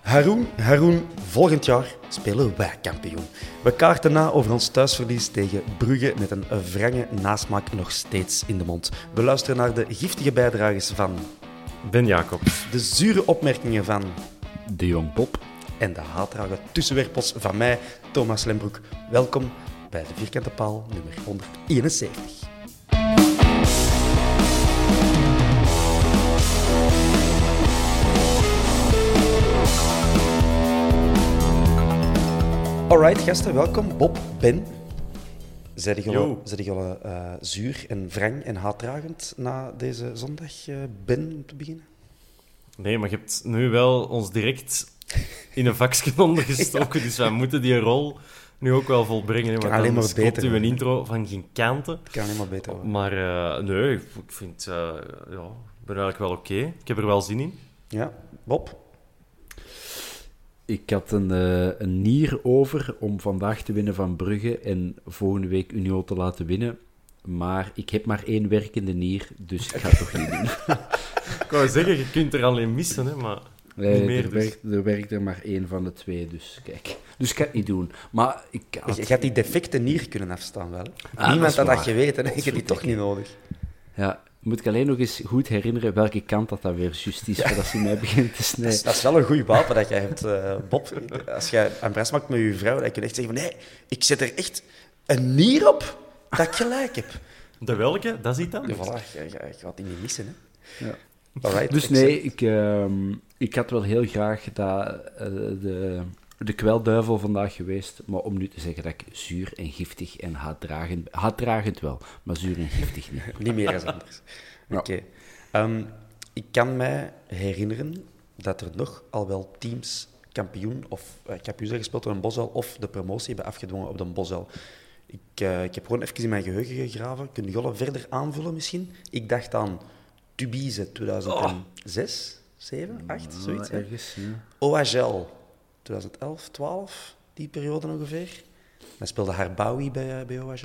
Haroon, Haroon, volgend jaar spelen wij kampioen. We kaarten na over ons thuisverlies tegen Brugge met een wrange nasmaak nog steeds in de mond. We luisteren naar de giftige bijdrages van Ben Jacobs. de zure opmerkingen van De Jong Bob. en de haatdrage tussenwerpels van mij, Thomas Lembroek. Welkom bij de Vierkante Paal nummer 171. Alright, gasten, welkom. Bob, Ben. Zijn jullie, eh, zuur en wrang en haatdragend na deze zondag, eh, Ben, om te beginnen? Nee, maar je hebt nu wel ons direct in een vakje ondergestoken, dus wij moeten die rol nu ook wel volbrengen. hè, Kan alleen maar beter uw worden. intro van geen kanten. Het kan alleen maar beter worden. Maar eh, nee, ik vind... eh, ja, ik ben eigenlijk wel oké. Ik heb er wel zin in. Ja, Bob? Ik had een, eh, een nier over om vandaag te winnen van Brugge en volgende week Union te laten winnen. Maar ik heb maar één werkende nier, dus ik ga het toch niet doen. Ik wou zeggen, je kunt er alleen missen, hè, maar... Nee, Niet meer er, dus. werkt, er werkt er maar één van de twee, dus kijk. Dus ik ga het niet doen. Maar ik had... Je gaat die defecte nier kunnen afstaan wel. hè? dat Niemand had dat geweten, hè? je hebt die toch niet nodig. Ja, moet ik alleen nog eens goed herinneren welke kant dat, dat weer juist is, voordat ze mij begint te Dat snijden. is, dat is wel een goed wapen dat jij hebt, eh, Bob. Als jij een prijs maakt met je vrouw, dan kun je echt zeggen van nee, ik zet er echt een nier op dat ik gelijk heb. De welke? Dat Ja, anders. voilà, je, je, je gaat die niet missen. Hè? Ja. Alright, Dus nee, ik, ehm, ik had wel heel graag dat, eh, de, de kwelduivel vandaag geweest, maar om nu te zeggen dat ik zuur en giftig en haatdragend... Haatdragend wel, maar zuur en giftig niet. Niet meer als anders. Ja. Oké. Ehm, ik kan mij herinneren dat er nog al wel teams kampioen of uh, kampioen zijn gespeeld door een Bosel of de promotie hebben afgedwongen op de Bosel. Ik, eh, ik heb gewoon even in mijn geheugen gegraven. Kunnen jullie verder aanvullen misschien? Ik dacht aan Tubize 2006, 7, 8, zoiets. hè? Ergens, ja. OHL 2011, 12, die periode ongeveer. Dan speelde Harbawi bij, eh, bij.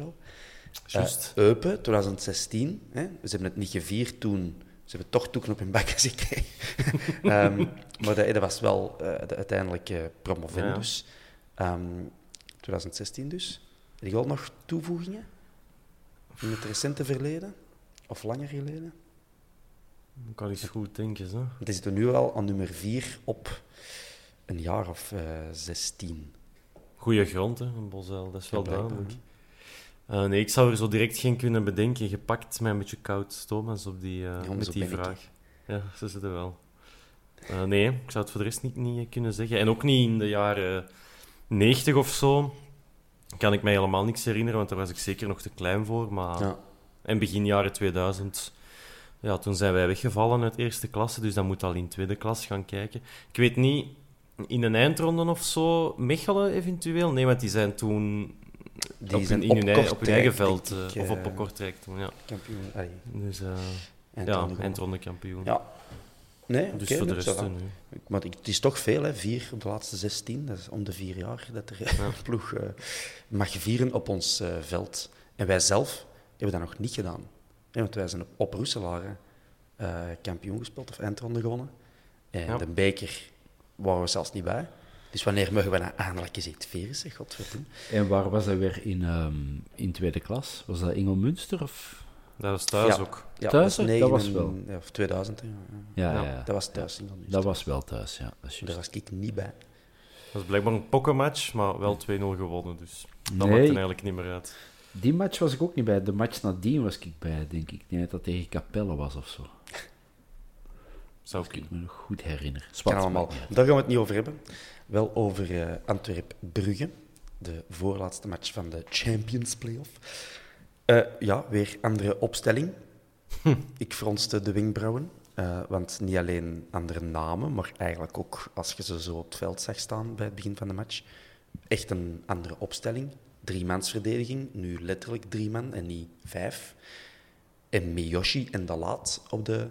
Juist. Eh, Eupen, 2016. Hè? Ze hebben het niet gevierd toen. Ze hebben toch toeken op hun bakken gekregen. Ehm, maar dat, dat was wel eh, de uiteindelijke promovendus. Ehm 2016 dus. Heb je al nog toevoegingen? In het recente verleden? Of langer geleden? Ik kan eens goed denken, zo. Want die zitten nu al aan nummer 4 op een jaar of eh 16. Goeie grond, hè, een Bosel, dat is wel Ja, duidelijk. Eh, nee, ik zou er zo direct geen kunnen bedenken. Je pakt mij een beetje koud, Thomas, op die, eh, met die ik. vraag. Ja, ze zitten wel. Eh, nee, ik zou het voor de rest niet, niet kunnen zeggen. En ook niet in de jaren 90 of zo. Kan ik mij helemaal niks herinneren, want daar was ik zeker nog te klein voor. Maar... Ja. En begin jaren 2000, ja, toen zijn wij weggevallen uit eerste klasse, dus dan moet al in tweede klas gaan kijken. Ik weet niet, in een eindronde of zo, Mechelen eventueel? Nee, want die zijn toen Die op, zijn op in hun, op hun eigen veld, ik, eh, of op eh, Kortrijk toen, ja. Kampioen. Allee, Dus, eh, eindronde ja, eindronde kampioen. Ja. Nee, oké. Dus voor de rest... nee. Maar het is toch veel, hè? vier op de laatste 16. Dat is om de vier jaar dat er een ploeg mag vieren op ons veld. En wij zelf hebben dat nog niet gedaan. Want wij zijn op, op Roeselare kampioen gespeeld of eindronde gewonnen. En Ja. de beker waren we zelfs niet bij. Dus wanneer mogen we nou eindelijk eens iets vieren, zeg godverdomme. En waar was dat weer in, ehm, in tweede klas? Was dat Engelmünster? Of... Dat was thuis Ja. ook. Ja, Thuis dat, ook? is Dat was wel. Ja, of 2000, hè, ja, ja. Ja, Ja, ja, Dat was thuis. dat was wel thuis, ja. Dat Daar was ik niet bij. Dat was blijkbaar een pokkenmatch, maar wel 2-0 gewonnen. Dus dat Nee. maakt er eigenlijk niet meer uit. Die match was ik ook niet bij. De match nadien was ik bij, denk ik. Ik denk dat dat tegen Capelle was of zo. Zou ik kunnen. me nog goed herinner. Zwart, Kan allemaal. Daar gaan we het niet over hebben. Wel over eh Antwerp-Brugge, de voorlaatste match van de Champions Playoff. Eh, ja, weer andere opstelling. Ik fronste de wenkbrauwen, eh, want niet alleen andere namen, maar eigenlijk ook als je ze zo op het veld zag staan bij het begin van de match, echt een andere opstelling. Driemansverdediging, nu letterlijk drie man en niet vijf. En Miyoshi en Dalat op de,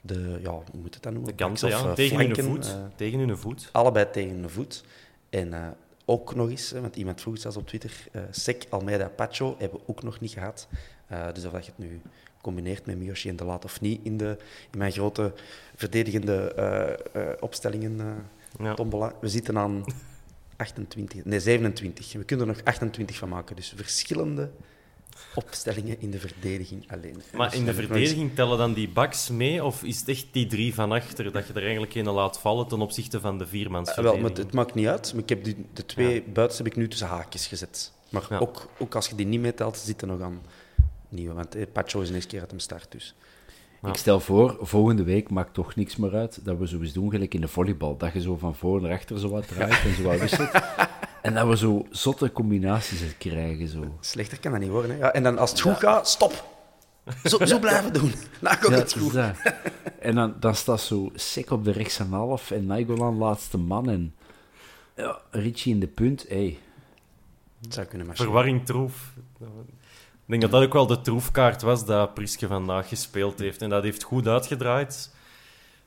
de ja, hoe moet het dan noemen? De kansen, of, ja. eh, Tegen hun voet. eh, Tegen hun voet. allebei tegen de voet. En eh, ook nog eens, want iemand vroeg zelfs op Twitter, Sek, Almeida, Pacho hebben we ook nog niet gehad. Eh, dus of dat je het nu combineert met Miyoshi en De Laat of niet in, de, in mijn grote verdedigende opstellingen, eh, Ja. tombola. We zitten aan 28, nee 27. We kunnen er nog 28 van maken. Dus verschillende opstellingen in de verdediging alleen. Maar Dus in de verdediging tellen dan die backs mee? Of is het echt die drie van achter dat je er eigenlijk een laat vallen ten opzichte van de Eh, wel, viermansverdediging? maar het maakt niet uit. Maar ik heb die, de twee buitens heb ik nu tussen haakjes gezet. Maar Ja. ook, ook als je die niet meetelt, zitten nog aan nieuwe. Want eh, Pacho is een eerste keer uit hem start. Dus. Ja. Ik stel voor, volgende week maakt toch niks meer uit dat we zo eens doen, gelijk in de volleybal. Dat je zo van voor naar achter zo wat draait en zo wat wisselt. En dat we zo zotte combinaties krijgen. Zo. Slechter kan dat niet worden. Hè? Ja, en dan als het goed gaat, stop. Zo, zo blijven doen. Nou komt Ja, het goed. dat. En dan, dan staat zo Sek op de rechtse half en Nainggolan laatste man. En ja, Richie in de punt. Hey. Het zou kunnen marcheren. Verwarring troef. Ik denk dat dat ook wel de troefkaart was dat Priske vandaag gespeeld heeft. En dat heeft goed uitgedraaid.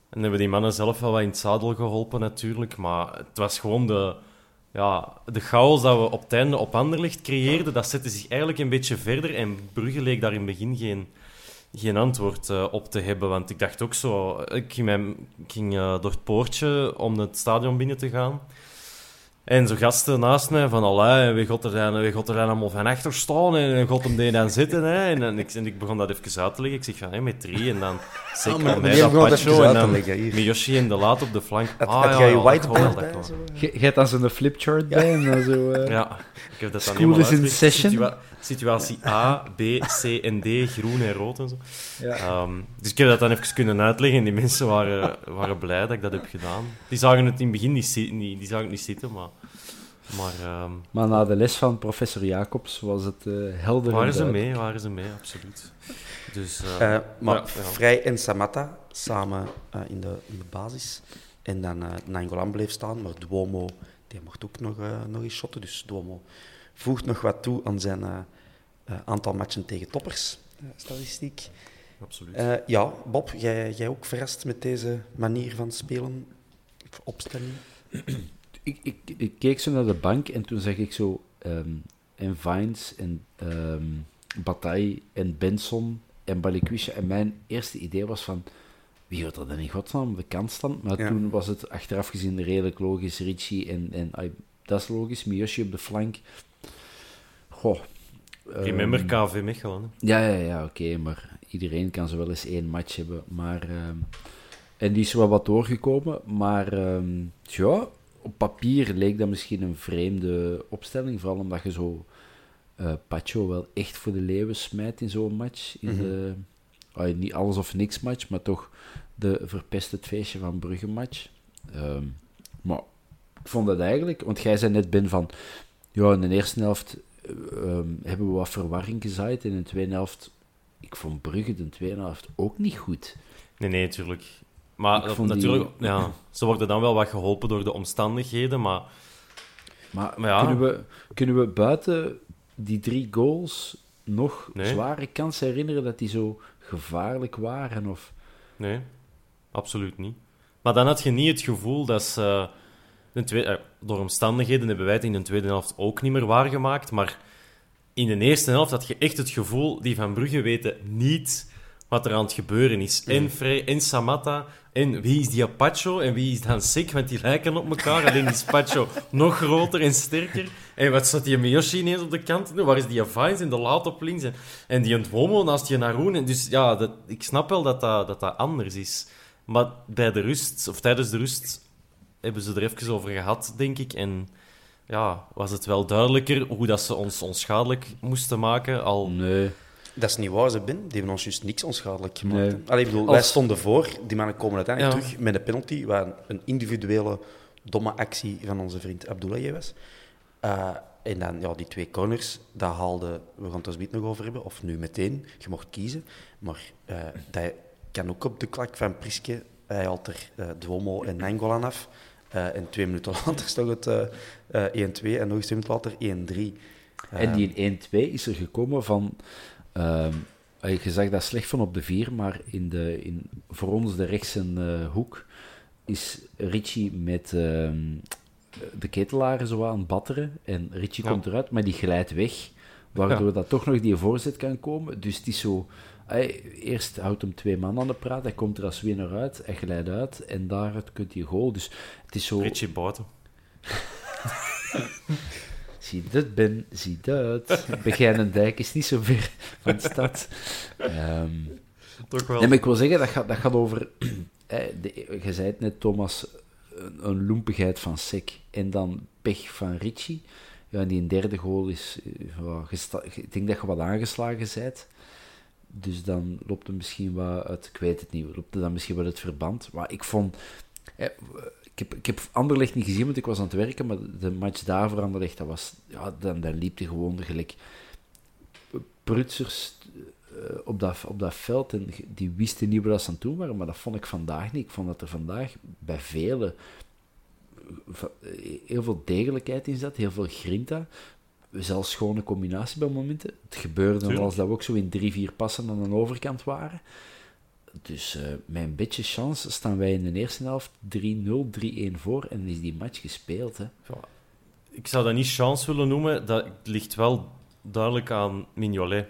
En hebben die mannen zelf wel wat in het zadel geholpen natuurlijk. Maar het was gewoon de, ja, de chaos dat we op het einde op Anderlecht creëerden. Dat zette zich eigenlijk een beetje verder. En Brugge leek daar in het begin geen, geen antwoord eh, op te hebben. Want ik dacht ook zo... Ik ging, mijn, ik ging eh, door het poortje om het stadion binnen te gaan. En zo gasten naast mij van, allee, wie gaat er dan, wie gaat er dan allemaal van achter staan en wie gaat hem die dan zitten? Hè? En, dan- ik, en ik begon dat even uit te leggen. Ik zeg van, hé, met drie en dan zeker Ah, maar mij die dat Pacho en dan leggen, hier. Miyoshi en De Laat op de flank. Had, Ah, had ja, jij je ja, dat whiteboard bij? je hebt dan zo'n flipchart bij en dan zo... eh, Ja, ik heb dat dan School helemaal is in session. Situa- situatie A, B, C en D, groen en rood en zo. Ja. Ehm, dus ik heb dat dan even kunnen uitleggen en die mensen waren, waren blij dat ik dat heb gedaan. Die zagen het in het begin niet, die zagen het niet zitten, maar... Maar ehm, Maar na de les van professor Jacobs was het eh helder en waren ze mee, waren ze mee, absoluut. Dus, eh, Eh, maar ja, ja. Vrij en Samatta samen eh, in, de, in de basis. En dan eh Nainggolan bleef staan, maar Duomo die mocht ook nog, nog eens shotten. Dus Duomo voegt nog wat toe aan zijn eh, eh, aantal matchen tegen toppers. eh, statistiek. absoluut. Ja, Bob, jij, jij ook verrast met deze manier van spelen? Of opstelling? Ik, ik, ik keek zo naar de bank en toen zag ik zo... ehm, en Vines en ehm Bataille en Benson en Balikwisha. En mijn eerste idee was van... Wie gaat er dan in godsnaam de kant staan? Maar Ja. toen was het achteraf gezien redelijk logisch. Richie en... en dat is logisch. Miyoshi op de flank. Goh. Remember ehm, KV Mechelen. hè. Ja, ja, ja, oké, maar iedereen kan zo wel eens één match hebben. Maar, ehm, en die is wel wat doorgekomen, maar ehm, ja, op papier leek dat misschien een vreemde opstelling. Vooral omdat je zo eh Pacho wel echt voor de leeuwen smijt in zo'n match. In Mhm. de, ah, niet alles of niks match, maar toch de verpest het feestje van Brugge match. Ehm, maar ik vond dat eigenlijk, want jij zei net Ben van, ja, in de eerste helft eh, ehm, hebben we wat verwarring gezaaid. En in de tweede helft, ik vond Brugge de tweede helft ook niet goed. Nee, nee, natuurlijk. Maar dat- vond die- natuurlijk, ja, ze worden dan wel wat geholpen door de omstandigheden, maar Maar, Maar ja. kunnen, we, kunnen we buiten die drie goals nog Nee. zware kansen herinneren dat die zo gevaarlijk waren? Of... nee. absoluut niet. Maar dan had je niet het gevoel dat ze... De tweede, eh, door omstandigheden hebben wij het in de tweede helft ook niet meer waargemaakt. Maar in de eerste helft had je echt het gevoel... Die Van Brugge weten niet wat er aan het gebeuren is. En Frey en Samatta. En wie is die Pacho en wie is dan Sik? Want die lijken op elkaar. Alleen is Pacho nog groter en sterker. En wat staat die Miyoshi ineens op de kant? Waar is die Vines en de Laat op links? En, en die Ndwomo naast die Naroen. En dus ja, dat, ik snap wel dat dat, dat dat anders is. Maar bij de rust, of tijdens de rust, hebben ze er even over gehad, denk ik. En ja, was het wel duidelijker hoe dat ze ons onschadelijk moesten maken. Al Nee. Dat is niet waar, ze Ben. Die hebben ons juist niks onschadelijk gemaakt. Nee. Allee, ik bedoel, Als- Wij stonden voor, die mannen komen uiteindelijk Ja. terug met een penalty, waar een- individuele domme actie van onze vriend Abdullah was. Eh, en dan ja, die twee corners, dat haalde, we gaan het er zo nog over hebben, of nu meteen, je mocht kiezen. Maar eh, dat kan ook op de klak van Priske. Hij haalt er eh Duomo en Nangolan af. Eh, en twee minuten later stond het eh, eh, 1-2 en nog eens twee minuten later 1-3. En die in 1-2 is er gekomen van... ehm, je zag dat slecht van op de 4, maar in de, in, voor ons de rechtse eh, hoek is Richie met ehm, de ketelaren zo aan het batteren. En Richie Ja. komt eruit, maar die glijdt weg. Waardoor dat toch nog die voorzet kan komen. Dus het is zo... hij- eerst houdt hem twee man aan de praat, hij komt er als winnaar uit, hij glijdt uit en daaruit kunt hij goal. Dus het is zo... Richie buiten. Zie dat, Ben, zie dat. Begijnendijk is niet zo ver van de stad. Ehm, Toch wel. nee, maar ik wil zeggen, dat gaat, dat gaat over... de, je zei het net, Thomas, een, een loempigheid van Sek en dan pech van Richie. Ja, en die derde goal is... eh, ja, ik denk dat je wat aangeslagen bent. Dus dan loopt het misschien wat uit... Ik weet het niet, loopt het dan misschien wat het verband. Maar ik vond... eh, ik heb, ik heb Anderlecht niet gezien, want ik was aan het werken, maar de match daarvoor Anderlecht, dat was... Ja, dan, dan liep hij gewoon gelijk... Prutsers eh, op, dat, op dat veld en die wisten niet wat ze aan doen waren, maar dat vond ik vandaag niet. Ik vond dat er vandaag bij velen va- heel veel degelijkheid in zat, heel veel grinta. Zelfs schone combinatie bij momenten. Het gebeurde Tuurlijk. als dat we ook zo in drie, vier passen aan de overkant waren. Dus eh, met een beetje chance staan wij in de eerste helft 3-0, 3-1 voor en is die match gespeeld. Hè. Ik zou dat niet chance willen noemen. Dat ligt wel duidelijk aan Mignolet.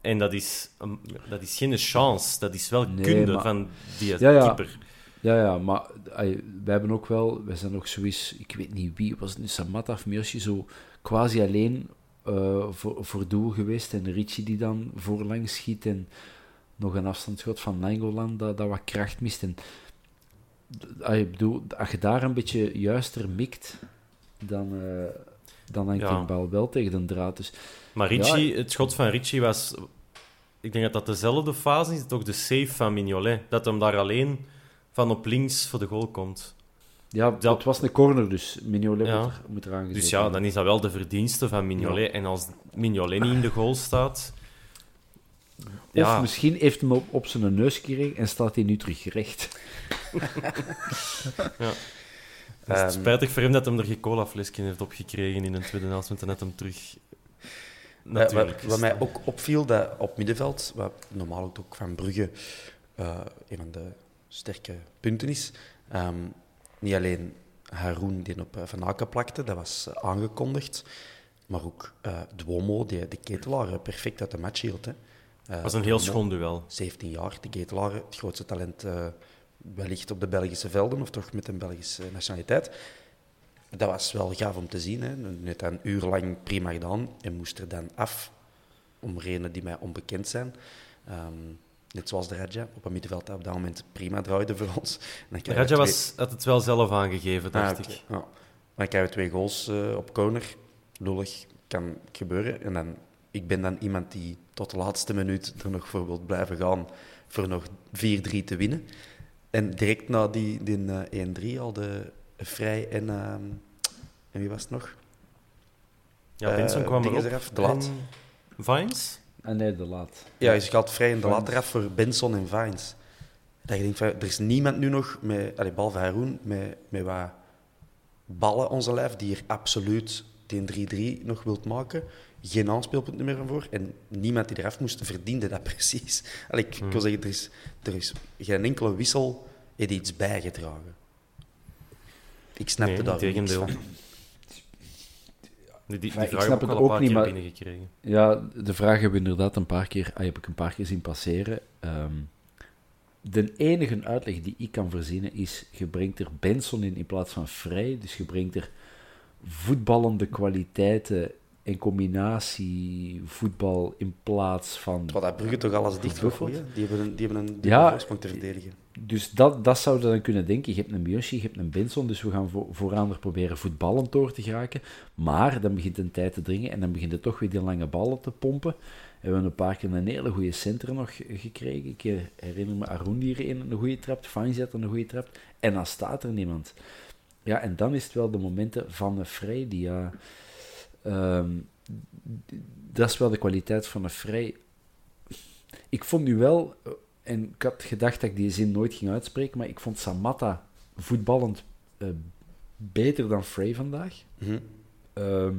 En dat is, een- dat is geen chance. Dat is wel Nee, kunde maar- van die Ja, ja. keeper. Ja, ja, maar ay, wij hebben ook wel, wij zijn nog zoiets, ik weet niet wie, was het nu Samatta of zo quasi alleen eh, voor, voor doel geweest. En Richie die dan voorlangs schiet en nog een afstandsschot van Nangolan dat, dat wat kracht mist. En, ay, bedoel, als je daar een beetje juister mikt, dan, eh dan hangt Ja. die bal wel tegen de draad. Dus Maar Richie, het schot van Richie was... Ik denk dat dat dezelfde fase is, toch de save van Mignolet. Dat hem daar alleen van op links voor de goal komt. ja, Dat- was een corner, dus Mignolet Ja. moet, er, moet eraan gezet Dus ja, dan is dat wel de verdienste van Mignolet. En als Mignolet niet in de goal staat... Of Ja, misschien heeft hem op, op zijn neus gekregen en staat hij nu terug recht. het is Ehm, spijtig voor hem dat hem er geen colaflesje heeft opgekregen in een tweede helft. Want dan net hem terug... Ja, Natuurlijk. wat, wat mij ook opviel, dat op middenveld, wat normaal ook van Brugge eh, een van de sterke punten is, ehm, niet alleen Haroun die op eh, Van Aken plakte, dat was eh, aangekondigd, maar ook eh Duomo, die de ketelaar perfect uit de match hield. Dat was een heel Duomo, schoon duel. 17 jaar, de ketelaar, het grootste talent wellicht op de Belgische velden, of toch met een Belgische nationaliteit. Dat was wel gaaf om te zien. Hè. Net een uur lang prima gedaan en moest er dan af, om redenen die mij onbekend zijn. Ehm, net zoals de Raja, op een middenveld dat op dat moment prima draaide voor ons. Dan Raja twee- was, had het wel zelf aangegeven, Ah, dacht oké, ik. Ja. Dan krijgen we twee goals eh, op corner. Lullig, kan gebeuren. En dan, ik ben dan iemand die tot de laatste minuut er nog voor wil blijven gaan voor nog 4-3 te winnen. En direct na die, die eh, 1-3 al de Vrij en, ehm, en wie was het nog? Ja, Eh, Benson kwam dingen erop. eraf, de Laat. Vines? En nee, de laat. Ja, je gaat vrij in de laat eraf voor Benson en Vines. Dat je denkt, van, er is niemand nu nog, met, allee, behalve Haroun, met, met wat ballen onze lijf, die hier absoluut die 3-3 nog wilt maken. geen aanspeelpunt meer van voor. En niemand die eraf moest, verdiende dat precies. Allee, ik, ik wil zeggen, er is, er is geen enkele wissel heeft iets bijgedragen. Ik snapte Nee, daar niks van. Die, die, die Maar ik vraag snap heb ik het al een ook paar niet, keer maar- binnengekregen. Ja, de vraag hebben we inderdaad een paar keer, ah, heb ik een paar keer zien passeren. Ehm, de enige uitleg die ik kan verzinnen is, je brengt er Benson in in plaats van Vrij, dus je brengt er voetballende kwaliteiten en combinatie voetbal in plaats van... Terwijl dat Brugge toch alles dicht gooien. Die hebben een, die hebben een Ja. voorsprong te verdedigen. Dus dat, dat zou je dan kunnen denken. Je hebt een Bioschi, je hebt een Benson, dus we gaan vo vooraan er proberen voetballend door te geraken. Maar dan begint een tijd te dringen en dan begint het toch weer die lange ballen te pompen. We hebben een paar keer een hele goede center nog ge- gekregen. Ik herinner me Arun die een, goede Fanzi had een goede trap. En dan staat er niemand. Ja, en dan is het wel de momenten van Vrij die ja... ehm, dat is wel de kwaliteit van een Vrij. Ik vond nu wel, eh, en ik had gedacht dat ik die zin nooit ging uitspreken, maar ik vond Samatta voetballend eh, beter dan Frey vandaag. Mhm. Ehm,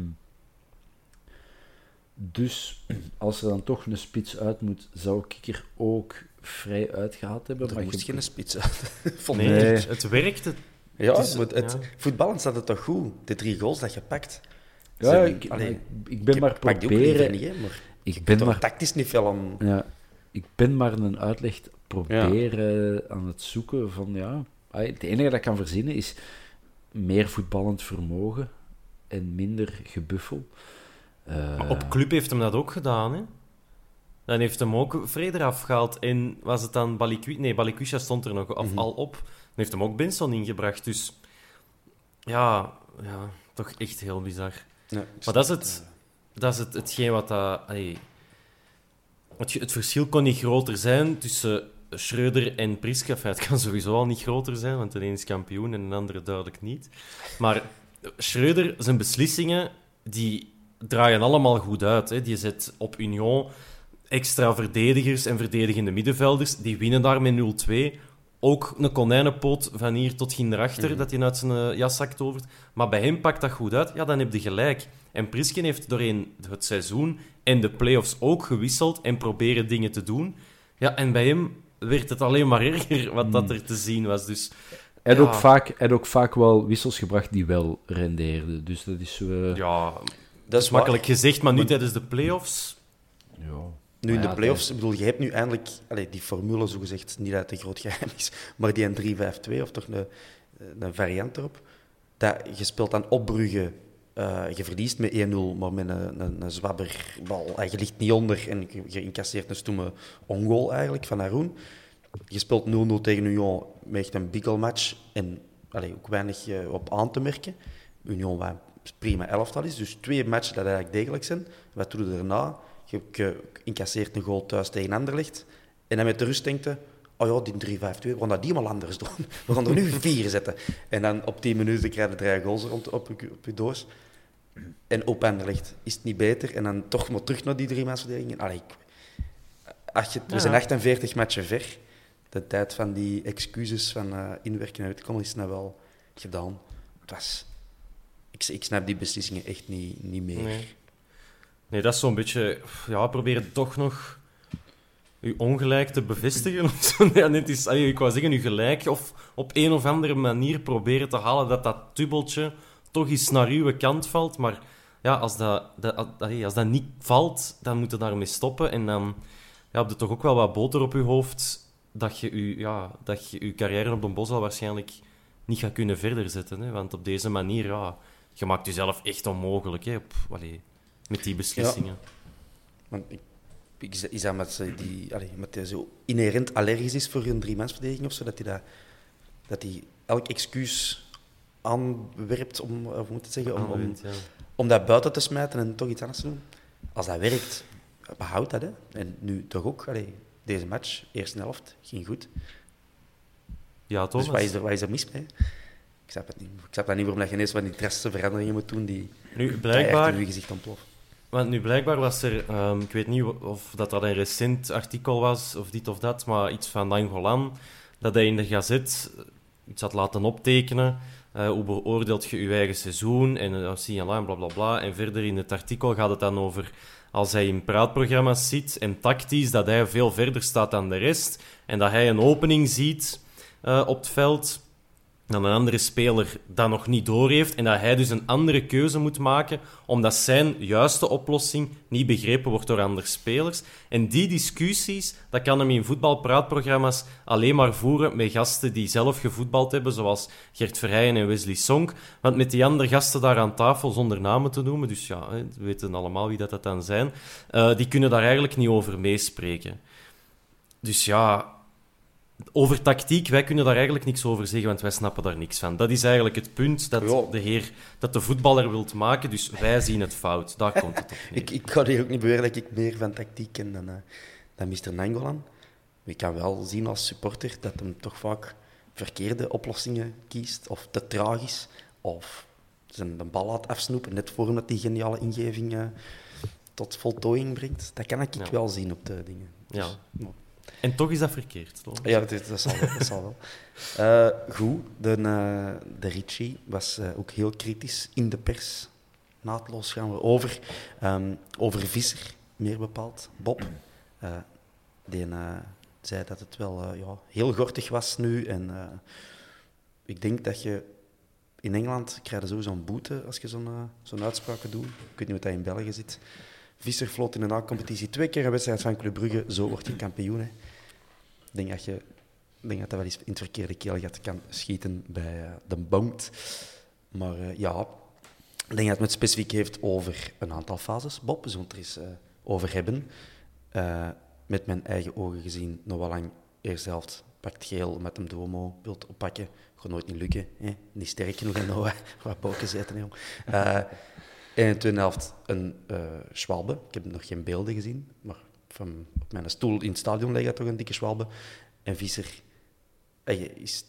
dus als er dan toch een spits uit moet, zou ik er ook vrij uitgehaald hebben. Er maar moest je- geen spits uit. Vond Nee. Het, het werkte. Ja, Het is- het, het, ja. voetballen staat het toch goed? De drie goals dat je pakt. Ja, ik, allee, ik, ik ben maar pak die ook liever proberen... niet, hè, maar Ik ben maar tactisch niet veel aan... Ja, ik ben maar een uitleg proberen aan het zoeken van, ja... Het enige dat ik kan verzinnen is meer voetballend vermogen en minder gebuffel. Eh, Maar op club heeft hem dat ook gedaan, hè? Dan heeft hem ook vrede eraf gehaald. En was het dan Balikwisha? Nee, Balikwisha stond er nog af, Mhm. al op. Dan heeft hem ook Benson ingebracht. Dus ja, ja, toch echt heel bizar. Ja, Maar dat is het, dat is het, hetgeen wat dat... allee, het, het verschil kon niet groter zijn tussen Schreuder en Priska. Enfin, het kan sowieso al niet groter zijn, want de een is kampioen en de andere duidelijk niet. Maar Schreuder, zijn beslissingen, die draaien allemaal goed uit. Hè. Die zet op Union extra verdedigers en verdedigende middenvelders. Die winnen daar met 0-2. Ook een konijnenpoot van hier tot erachter, dat hij uit zijn eh, jaszak tovert. Maar bij hem pakt dat goed uit. Ja, dan heb je gelijk. En Prisken heeft doorheen het seizoen en de play-offs ook gewisseld en proberen dingen te doen. Ja, en bij hem werd het alleen maar erger wat dat er te zien was. Dus Hij had, Ja. ook vaak, hij had ook vaak wel wissels gebracht die wel rendeerden. Dus dat is... eh, ja, dat is makkelijk waar. gezegd, maar nu tijdens de play-offs... ja. Nu in de play-offs, ik bedoel, je hebt nu eindelijk allee, die formule, zogezegd, niet dat het een groot geheim is, maar die een 3-5-2 of toch een, een variant erop. Dat, je speelt dan op Brugge, eh, je verliest met 1-0, maar met een, een, een zwabberbal. En je ligt niet onder en je, incasseert een stomme ongoal eigenlijk van Haroun. Je speelt 0-0 tegen Union met echt een biggelmatch en allee, ook weinig eh, op aan te merken. Union een prima elftal is, dus twee matchen dat eigenlijk degelijk zijn. Wat doe je daarna? Je, incasseert een goal thuis tegen Anderlecht. En dan met de rust denkt je, oh ja, die 3-5-2, we gaan dat die maar anders doen. We gaan er nu vier zetten. En dan op 10 minuten krijg je drie goals rond, op, op je doos. En op Anderlecht is het niet beter. En dan toch maar terug naar die drie mansverdedigingen. Allee, ik, als je, we zijn 48 matchen ver. De tijd van die excuses van eh, inwerken en uitkomen is nou wel gedaan. Het was... Ik, ik snap die beslissingen echt niet, niet meer. Nee. Nee, dat is zo'n beetje... Ja, probeer toch nog je ongelijk te bevestigen. Of zo. Ja, net is, allee, ik wou zeggen, je gelijk. Of op een of andere manier proberen te halen dat dat dubbeltje toch eens naar uw kant valt. Maar ja, als dat, dat, als dat niet valt, dan moet je daarmee stoppen. En dan ja, heb je toch ook wel wat boter op je hoofd dat je je, ja, dat je, carrière op de bos al waarschijnlijk niet gaat kunnen verder zetten. Hè? Want op deze manier, ja, je maakt jezelf echt onmogelijk. Hè? Op, met die beslissingen. Want ik, is dat met, die, allee, met zo inherent allergisch is voor een driemansverdediging of zo? Dat hij, dat, dat elk excuus aanwerpt om, of hoe moet het zeggen, om, om, dat buiten te smijten en toch iets anders te doen? Als dat werkt, behoud dat. Hè. En nu toch ook. Allee, deze match, eerste helft, ging goed. Ja, Thomas. Dus wat is, er, wat is er mis mee? Ik snap het niet. Ik snap dat niet waarom dat je ineens van die drastische veranderingen moet doen die Nu, blijkbaar, in je gezicht ontploffen. want nu blijkbaar was er, ehm, ik weet niet of dat, dat een recent artikel was, of dit of dat, maar iets van Nangolan, dat hij in de gazet, iets had laten optekenen. Uh, hoe beoordeelt je je eigen seizoen? En zie je en bla bla bla. En verder in het artikel gaat het dan over als hij in praatprogramma's zit en tactisch, dat hij veel verder staat dan de rest. En dat hij een opening ziet uh, op het veld dat een andere speler dat nog niet doorheeft en dat hij dus een andere keuze moet maken omdat zijn juiste oplossing niet begrepen wordt door andere spelers. En die discussies, dat kan hem in voetbalpraatprogramma's alleen maar voeren met gasten die zelf gevoetbald hebben, zoals Gert Verheijen en Wesley Sonk. Want met die andere gasten daar aan tafel, zonder namen te noemen, dus ja, we weten allemaal wie dat, dat dan zijn, uh, die kunnen daar eigenlijk niet over meespreken. Dus ja, over tactiek, wij kunnen daar eigenlijk niks over zeggen, want wij snappen daar niks van. Dat is eigenlijk het punt dat de heer, dat de voetballer wilt maken, dus wij zien het fout. Daar komt het op ik, ik ga hier ook niet beweren dat ik meer van tactiek ken dan, uh, dan Mr. Nangolan. Ik kan wel zien als supporter dat hem toch vaak verkeerde oplossingen kiest, of te tragisch, of zijn de bal laat afsnoepen, net voordat die geniale ingeving uh, tot voltooiing brengt. Dat kan ik wel zien op de dingen. Ja. En toch is dat verkeerd. Toch? Ja, dat, dat, zal wel. Dat zal wel. Uh, goed, de, uh, de Ritchie was uh, ook heel kritisch in de pers. Naadloos gaan we over. Um, over Visser, meer bepaald. Bob. die zei dat het wel ja, heel gortig was nu. En ik denk dat je in Engeland krijg sowieso een boete als je zo'n zo'n uitspraken doet. Ik weet niet wat dat in België zit. Visser floot in een competitie twee keer een wedstrijd van Club Brugge. Zo word je kampioen. Hè. Ik denk dat je denk dat, dat wel eens in het verkeerde kan schieten bij uh, de bout. Maar uh, ja, ik denk dat het specifiek heeft over een aantal fases. Bob, we er eens uh, over hebben. met mijn eigen ogen gezien, nog wel lang eerst helft pakt geel met hem Duomo wilt oppakken. Gaat nooit niet lukken. Hè? Niet sterk genoeg en nog wat boken zitten, jong. En in de tweede helft een uh, Schwalbe. Ik heb nog geen beelden gezien, maar van op mijn stoel in het stadion ligt toch een dikke Schwalbe. En Visser hij is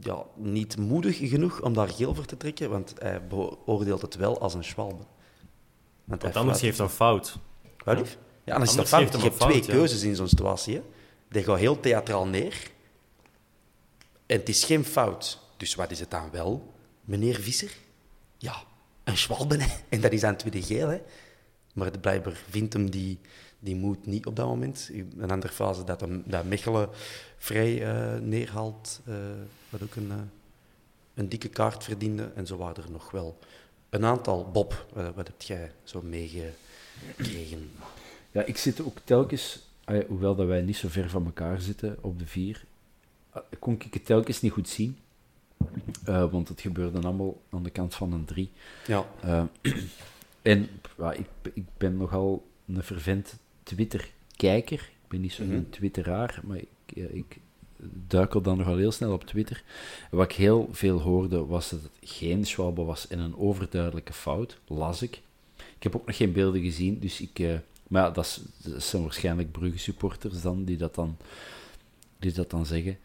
ja, niet moedig genoeg om daar geel voor te trekken, want hij beoordeelt het wel als een Schwalbe. Want, want anders heeft hij een fout. Wat lief? Ja, anders is het fout. Je hebt twee keuzes in zo'n situatie. Hè. Die gaat heel theatraal neer. En het is geen fout. Dus wat is het dan wel, meneer Visser? Ja, een Schwalben. En dat is aan het tweede geel. Hè. Maar de blijkbaar vindt hem die, die moed niet op dat moment. Een andere fase dat, hem, dat Mechelen vrij uh, neerhaalt, uh, wat ook een, uh, een dikke kaart verdiende. En zo waren er nog wel een aantal. Bob, wat heb jij zo meegekregen? Ja, ik zit ook telkens, hoewel dat wij niet zo ver van elkaar zitten op de vier, kon ik het telkens niet goed zien. Uh, want het gebeurde allemaal aan de kant van een 3. Ja. Uh, en ja, ik, ik ben nogal een vervent Twitter-kijker. Ik ben niet zo'n mm -hmm. twitteraar, maar ik, ik duikel dan nogal heel snel op Twitter. wat ik heel veel hoorde, was dat het geen Schwalbe was en een overduidelijke fout, las ik. Ik heb ook nog geen beelden gezien, dus ik... Uh, maar ja, dat, is, dat zijn waarschijnlijk Brugge-supporters dan, die dat dan, die dat dan zeggen.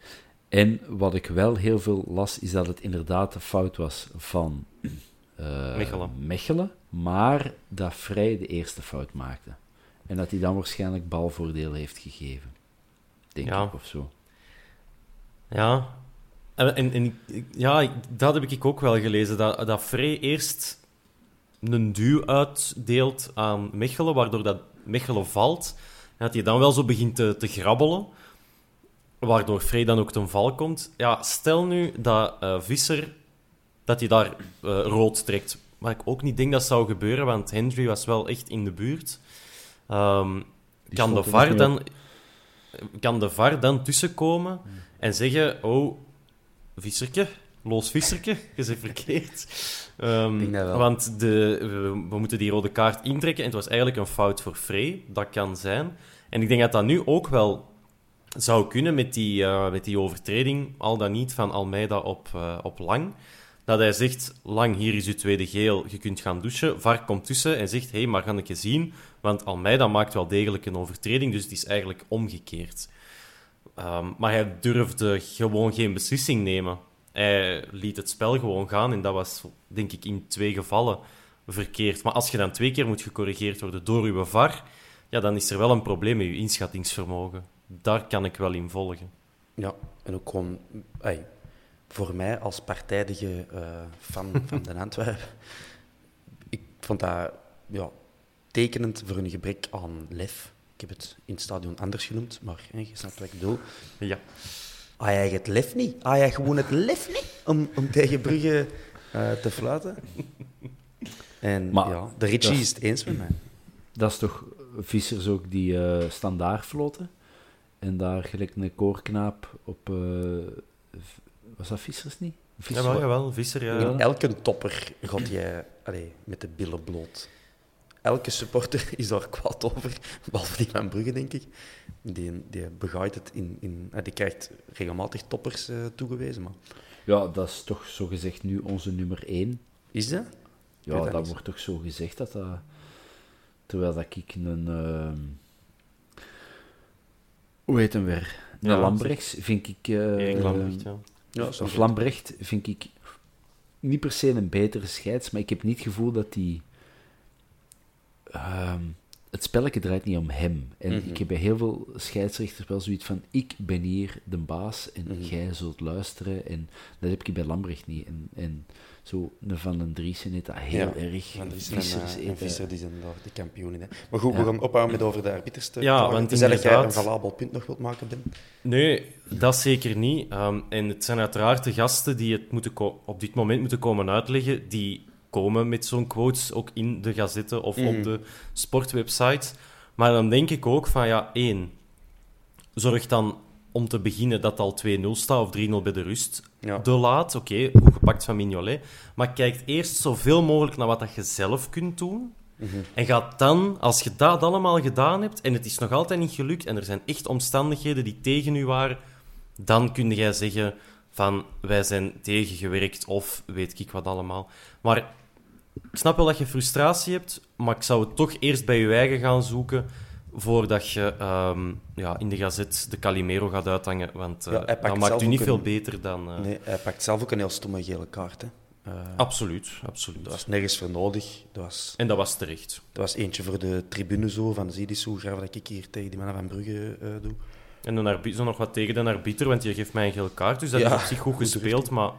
En wat ik wel heel veel las, is dat het inderdaad de fout was van uh, Mechelen. Mechelen, maar dat Vrij de eerste fout maakte. En dat hij dan waarschijnlijk balvoordeel heeft gegeven. Denk ja. ik, of zo. Ja. En, en, en ja, dat heb ik ook wel gelezen, dat, dat Vrij eerst een duw uitdeelt aan Mechelen, waardoor dat Mechelen valt. En dat hij dan wel zo begint te, te grabbelen waardoor Frey dan ook ten val komt. Ja, stel nu dat uh, Visser dat hij daar uh, rood trekt. Maar ik ook niet denk dat zou gebeuren, want Hendry was wel echt in de buurt. Um, kan, de VAR dan, kan de VAR dan tussenkomen hmm. en zeggen: Oh, Visserke, los Visserke, je zit verkeerd. Um, want de, we, we, moeten die rode kaart intrekken en het was eigenlijk een fout voor Frey. Dat kan zijn. En ik denk dat dat nu ook wel zou kunnen met die, uh, met die overtreding, al dan niet van Almeida op, uh, op Lang. Dat hij zegt, Lang, hier is uw tweede geel, je kunt gaan douchen. VAR komt tussen en zegt, hé, hey, maar ga ik je zien? Want Almeida maakt wel degelijk een overtreding, dus het is eigenlijk omgekeerd. Um, maar hij durfde gewoon geen beslissing nemen. Hij liet het spel gewoon gaan en dat was, denk ik, in twee gevallen verkeerd. Maar als je dan twee keer moet gecorrigeerd worden door uw VAR, ja, dan is er wel een probleem met je inschattingsvermogen daar kan ik wel in volgen. Ja, en ook gewoon... Ey, voor mij als partijdige eh, fan van de Antwerpen, ik vond dat ja, tekenend voor een gebrek aan lef. Ik heb het in het stadion anders genoemd, maar hè, je snapt wat ik bedoel. Ja. Had jij het lef niet? Had jij gewoon het lef niet om, om tegen Brugge eh, te fluiten? En Maar ja, de Ritchie dat is- het eens met mij. Dat is toch vissers ook die eh standaard floten. En daar gelijk een koorknaap op... eh, was dat vissers niet? Vissers- Jawel, jawel, Visser, ja. Ja. Elke topper gaat jij allee, met de billen bloot. Elke supporter is daar kwaad over, behalve die van Brugge, denk ik. Die, die begaait het in... in eh, die krijgt regelmatig toppers eh, toegewezen, maar... Ja, dat is toch zo gezegd nu onze nummer één. Is dat? Ja, dat wordt toch zo gezegd dat dat... Terwijl dat ik een... ehm, hoe heet hem weer? Ja, Lambrechts vind ik... eh, Erik Lambrecht, ja. Ja, Of Lambrecht vind ik niet per se een betere scheids, maar ik heb niet het gevoel dat die... ehm, het spelletje draait niet om hem. En Mhm. ik heb bij heel veel scheidsrechters wel zoiets van, ik ben hier de baas en Mhm. jij zult luisteren. En dat heb ik bij Lambrecht niet. En, en zo een Van den Driessen heeft dat heel Ja, erg. Van Driessen Vissers en, uh, heeft en Visser die zijn daar de kampioen in. Hè. Maar goed, Ja. we gaan ophouden met over de arbiters te Ja, want Tenzij dat jij een valabel punt nog wilt maken, Ben. Nee, dat zeker niet. Ehm, en het zijn uiteraard de gasten die het moeten op dit moment moeten komen uitleggen, die komen met zo'n quotes ook in de gazetten of Mhm. op de sportwebsite. Maar dan denk ik ook van, ja, één, zorg dan om te beginnen dat al 2-0 staat of 3-0 bij de rust. Ja. De laat, oké, goed gepakt van Mignolet. Maar kijk eerst zoveel mogelijk naar wat dat je zelf kunt doen. Mhm. En ga dan, als je dat allemaal gedaan hebt en het is nog altijd niet gelukt en er zijn echt omstandigheden die tegen u waren, dan kun jij zeggen van wij zijn tegengewerkt of weet ik wat allemaal. Maar ik snap wel dat je frustratie hebt, maar ik zou het toch eerst bij je eigen gaan zoeken voordat je ehm, ja, in de gazet de Calimero gaat uithangen, want Ja, pakt dat maakt u niet veel beter dan... eh, Nee, hij pakt zelf ook een heel stomme gele kaart. Hè. Eh, Absoluut, absoluut. dat was nergens voor nodig. Dat was, En dat was terecht. dat was eentje voor de tribune zo, van zie die zo graag dat ik hier tegen die mannen van Brugge doe. En dan zo nog wat tegen de arbiter, want die geeft mij een gele kaart. Dus dat Ja, is op zich goed goed gespeeld, maar...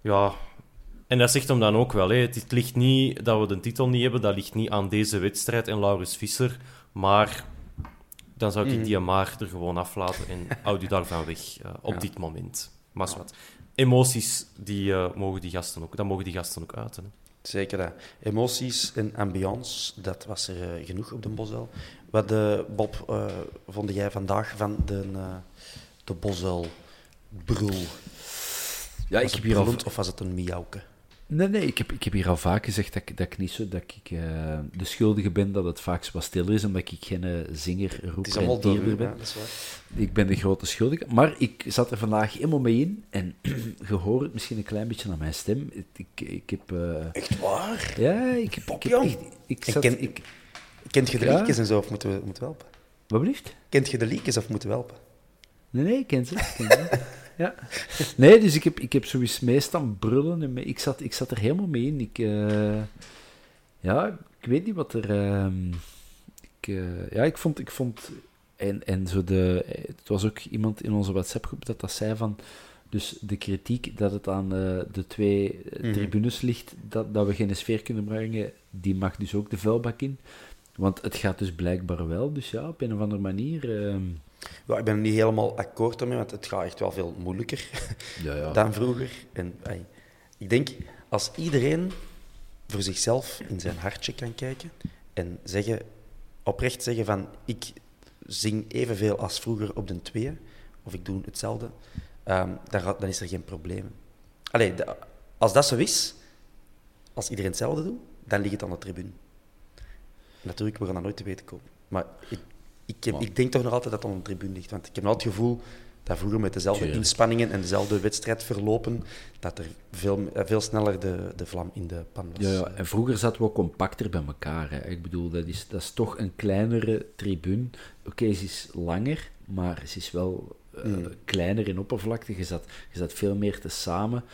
Ja... En dat zegt hem dan ook wel. Hè. Het, het ligt niet dat we de titel niet hebben, dat ligt niet aan deze wedstrijd en Laurens Visser. Maar dan zou ik Mhm. die maar er gewoon aflaten en houd u daarvan weg eh, op Ja. dit moment. Maar wat. Emoties, die, eh, mogen die gasten ook, dat mogen die gasten ook uiten. Hè. Zeker dat. Emoties en ambiance, dat was er eh, genoeg op de Bosel. Wat, eh, Bob, eh vond jij vandaag van de, uh, de Bosel-brul? Ja, ik was heb het hier al... of was het een miauwke? Nee, nee, ik heb, ik heb hier al vaak gezegd dat ik, dat ik niet zo... Dat ik eh, de schuldige ben dat het vaak wat stil is, omdat ik geen eh, zinger, Het is roeper allemaal en u, ben. ja, dat is waar. Ik ben de grote schuldige. Maar ik zat er vandaag helemaal mee in. En je hoort het misschien een klein beetje aan mijn stem. Ik, ik heb... eh, Echt waar? ja, ik heb... Ik heb jong. echt, ik zat, ken- ik, Kent je de Ja. liedjes en zo, of moeten we, moeten helpen? wat blieft? Kent je de liedjes of moeten we helpen? Nee, nee, ik ken ze. ik ken ze. ja. Nee, dus ik heb, ik heb sowieso meestal brullen. En me- ik, zat, ik zat er helemaal mee in. Ik, eh, ja, ik weet niet wat er... ehm, ik, eh, ja, ik vond... Ik vond en, en zo de... Het was ook iemand in onze WhatsApp-groep dat dat zei van... Dus de kritiek dat het aan eh, de twee Mhm. tribunes ligt, dat, dat we geen sfeer kunnen brengen, die mag dus ook de vuilbak in. Want het gaat dus blijkbaar wel. Dus ja, op een of andere manier... Ja, ik ben er niet helemaal akkoord mee, want het gaat echt wel veel moeilijker ja, ja. dan vroeger. En ik denk, als iedereen voor zichzelf in zijn hartje kan kijken en zeggen, oprecht zeggen van, ik zing evenveel als vroeger op de tweeën, of ik doe hetzelfde, ehm, dan, is er geen probleem. Allee, de- als dat zo is, als iedereen hetzelfde doet, dan ligt het aan de tribune. Natuurlijk, we gaan dat nooit te weten komen. Maar ik, ik, heb, ik denk toch nog altijd dat het de tribune ligt. Want ik heb nog het gevoel dat vroeger met dezelfde Tuurlijk. inspanningen en dezelfde wedstrijd verlopen, dat er veel, eh, veel sneller de, de vlam in de pan was. Ja, ja, en vroeger zaten we ook compacter bij elkaar. Hè. Ik bedoel, dat is, dat is toch een kleinere tribune. Oké, ze is langer, maar ze is wel eh, Mm. kleiner in oppervlakte. Je zat, je zat veel meer te samen.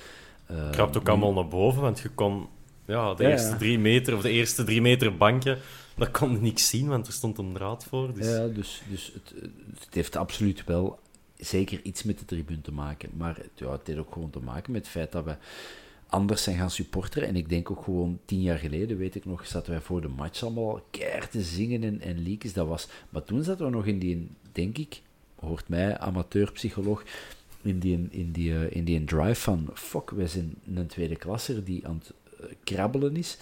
Eh, Krapt ook allemaal naar boven, want je kon ja, de Ja, eerste ja. drie meter of de eerste drie meter bankje, dat kon niks zien, want er stond een draad voor. Dus... Ja, dus, dus het, het heeft absoluut wel zeker iets met de tribune te maken. Maar ja, het heeft ook gewoon te maken met het feit dat we anders zijn gaan supporteren. En ik denk ook gewoon tien jaar geleden, weet ik nog, zaten wij voor de match allemaal keihard te zingen en, en leakers. Dat was, maar toen zaten we nog in die, denk ik, hoort mij, amateurpsycholoog, in die, in die, eh, in die drive van, fuck, wij zijn een tweede klasser die aan het eh, krabbelen is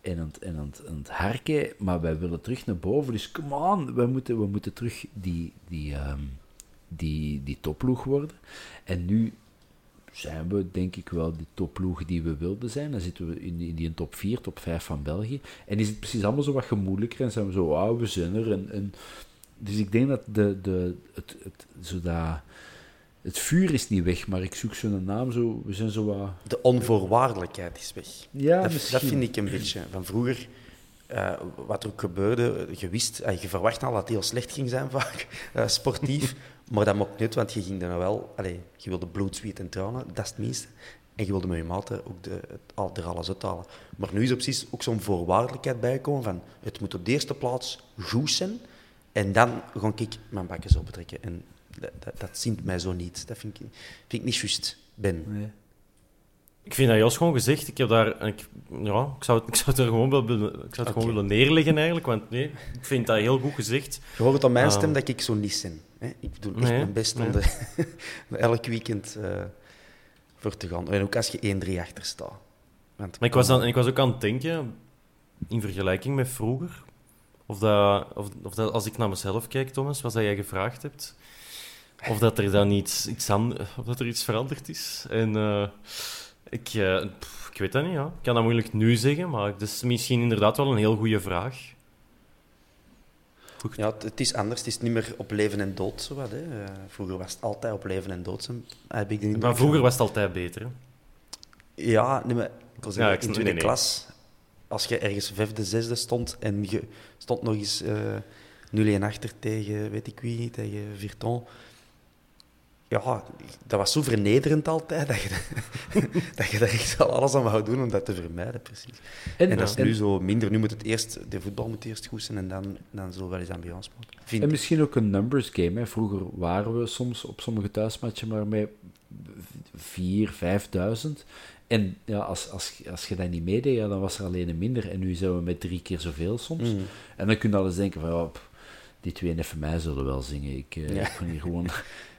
en aan het, en het, harken, maar wij willen terug naar boven. Dus come on, we moeten, we moeten terug die, die, ehm, die, die topploeg worden. En nu zijn we denk ik wel de topploeg die we wilden zijn. Dan zitten we in die, in die top 4, top 5 van België. En is het precies allemaal zo wat gemoedelijker en zijn we zo, wauw, we zijn er. En, dus ik denk dat de, de, het, het, dat, het vuur is niet weg, maar ik zoek zo'n naam zo, we zijn zo wat... De onvoorwaardelijkheid is weg. Ja, dat, misschien. dat vind ik een beetje. Van vroeger, eh, wat er ook gebeurde, je wist, eh, je verwacht al dat het heel slecht ging zijn vaak, eh, sportief. maar dat mocht niet, want je ging er nou wel... Allee, je wilde bloed, zweet en tranen, dat is het minste. En je wilde met je maten ook de, het, al, er alles uithalen. Maar nu is er precies ook zo'n voorwaardelijkheid bijgekomen van het moet op de eerste plaats goed zijn en dan ga ik mijn bakjes opentrekken. En dat, dat, dat zint mij zo niet. Dat vind ik, vind ik niet juist, Ben. Nee. Ik vind dat Jos gewoon gezegd. Ik heb daar... Ik, ja, ik zou, het- ik zou het er gewoon, wel willen, ik zou het gewoon willen neerleggen eigenlijk. Want nee, ik vind dat heel goed gezegd. Je hoort aan mijn Ah. stem dat ik zo niet ben. Hè? Ik doe echt Nee, mijn best om nee. er elk weekend eh, voor te gaan. En ook als je 1-3 achter staat. Want, Maar ik was, aan, ik was ook aan het denken, in vergelijking met vroeger, of dat, of, of dat als ik naar mezelf kijk, Thomas, wat dat jij gevraagd hebt, of dat er dan iets, iets, of dat er iets veranderd is. En eh, ik, eh, pff, ik weet dat niet, ja. ik kan dat moeilijk nu zeggen, maar het is misschien inderdaad wel een heel goede vraag. Ja, het, het is anders. Het is niet meer op leven en dood. Zo wat, hè. Eh, vroeger was het altijd op leven en dood. Heb ik de indruk. Maar vroeger was het altijd beter. Hè? Ja, nee, maar ik Ja, ik in snap- tweede nee, nee. klas, als je ergens vijfde, zesde stond en je stond nog eens eh 0-1 achter tegen, weet ik wie, tegen Virton. Ja, dat was zo vernederend altijd, dat je, dat je daar echt alles aan wou doen om dat te vermijden, precies. En, dat is en- nu zo minder. Nu moet het eerst, de voetbal moet eerst goed zijn en dan, dan we wel eens ambiance maken. Vind En misschien ook een numbers game. Hè. Vroeger waren we soms op sommige thuismatchen maar met 4.000, 5.000. En ja, als, als, als je dat niet meedeed, ja, dan was er alleen een minder. En nu zijn we met drie keer zoveel soms. Mm. En dan kun je al eens denken van, ja, die twee neffen mij zullen wel zingen. Ik, eh, Ja. ik kan hier gewoon...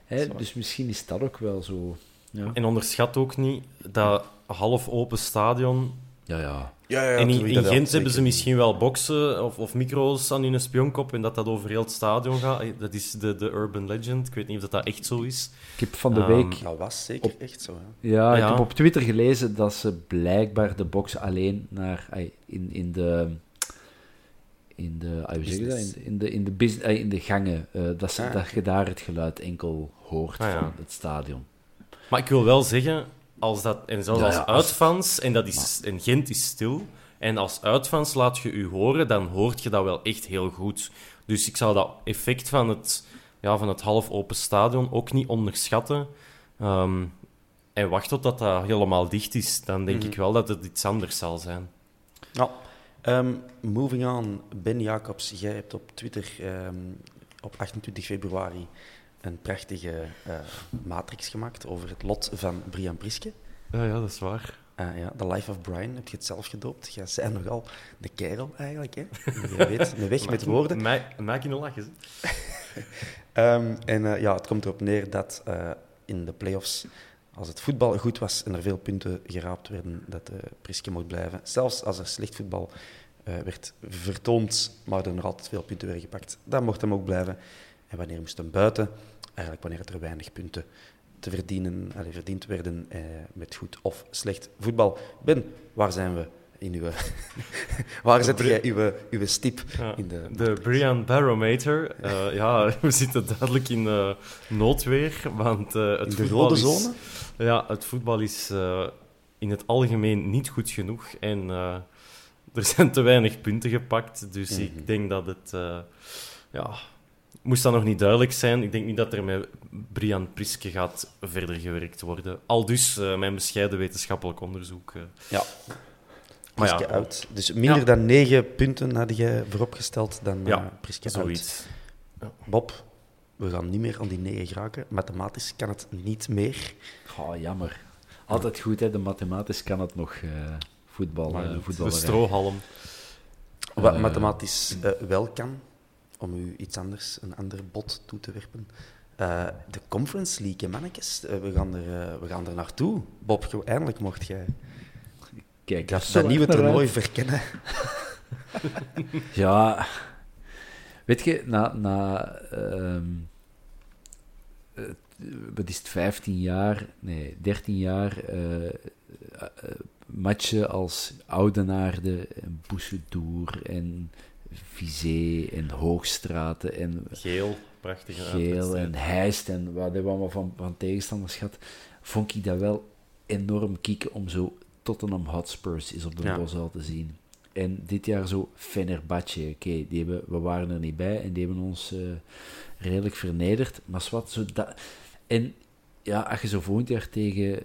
Hè, dus misschien is dat ook wel zo... Ja, En onderschat ook niet dat half open stadion. ja. ja. Ja, ja, en in, Gent hebben ze misschien wel boksen of, of micro's aan hun spionkop en dat dat over heel het stadion gaat. Dat is de, de urban legend. Ik weet niet of dat, dat echt zo is. Ik heb van de Ehm, week... Dat was zeker echt zo. Hè. Ja, ik Ja. heb op Twitter gelezen dat ze blijkbaar de box alleen naar in, in de in de ah, dat? In, in de in de, ai, in de gangen eh, dat, ze, Ah. dat je daar het geluid enkel hoort Ah, ja. van het stadion. Maar ik wil wel zeggen, als dat, en zelfs Ja, als ja, als- uitfans, en, dat is, en Gent is stil, en als uitfans laat je u horen, dan hoort je dat wel echt heel goed. Dus ik zou dat effect van het, ja, van het half open stadion ook niet onderschatten. Ehm, en wacht totdat dat helemaal dicht is, dan denk ik wel dat het iets anders zal zijn. Nou, ehm, moving on. Ben Jacobs, jij hebt op Twitter ehm, op 28 februari een prachtige eh, matrix gemaakt over het lot van Brian Priske. Ja, ja, dat is waar. Ah, ja, The Life of Brian, heb je het zelf gedoopt? Jij zei nogal de kerel eigenlijk, hè? Je weet, een weg met woorden. Maak je een lachen. hè. Ehm, en eh, ja, het komt erop neer dat eh, in de play-offs, als het voetbal goed was en er veel punten geraapt werden, dat uh, Priske mocht blijven. Zelfs als er slecht voetbal eh, werd vertoond, maar er nog altijd veel punten werden gepakt, dan mocht hem ook blijven. En wanneer moest hem buiten? Eigenlijk wanneer er weinig punten te verdienen, allee, verdiend werden eh, met goed of slecht voetbal. Ben, waar zijn we in uw... waar zet jij uw, uw stip Ja, in de... De Brian Barometer. ja, we zitten duidelijk in eh, noodweer, want het in de voetbal rode is- zone? Ja, het voetbal is eh, in het algemeen niet goed genoeg. En eh, er zijn te weinig punten gepakt. Dus Mhm. ik denk dat het... eh, ja, moest dat nog niet duidelijk zijn. Ik denk niet dat er met Brian Priske gaat verder gewerkt worden. Al dus mijn bescheiden wetenschappelijk onderzoek. Ja. Maar ja, Priske uit. Dus minder Ja. dan negen punten had jij vooropgesteld dan Ja, Priske uit. zoiets. Bob, we gaan niet meer aan die 9 geraken. Mathematisch kan het niet meer. Oh, jammer. Altijd goed, hè. De mathematisch kan het nog uh, voetbal, Maar uh. De strohalm. Wat Eh, mathematisch eh, wel kan, om u iets anders, een ander bod toe te werpen. Eh, de Conference League, mannetjes. We, gaan er, we gaan er naartoe. Bob, eindelijk mocht jij Kijk, dat, dat nieuwe toernooi uit. verkennen. Ja, weet je, na, na ehm, eh, wat is het, 15 jaar, nee, 13 jaar eh, matchen als Oudenaarde en Boussedour en Vizé en Hoogstraten en Geel, prachtige Geel en Heist en wat hebben we allemaal van, van tegenstanders gehad, vond ik dat wel enorm kicken om zo Tottenham Hotspurs is op de Ja. Bosal te zien. En dit jaar zo Fenerbahce, oké, die hebben, we waren er niet bij en die hebben ons eh, redelijk vernederd. Maar wat zo dat... En ja, als je zo volgend jaar tegen...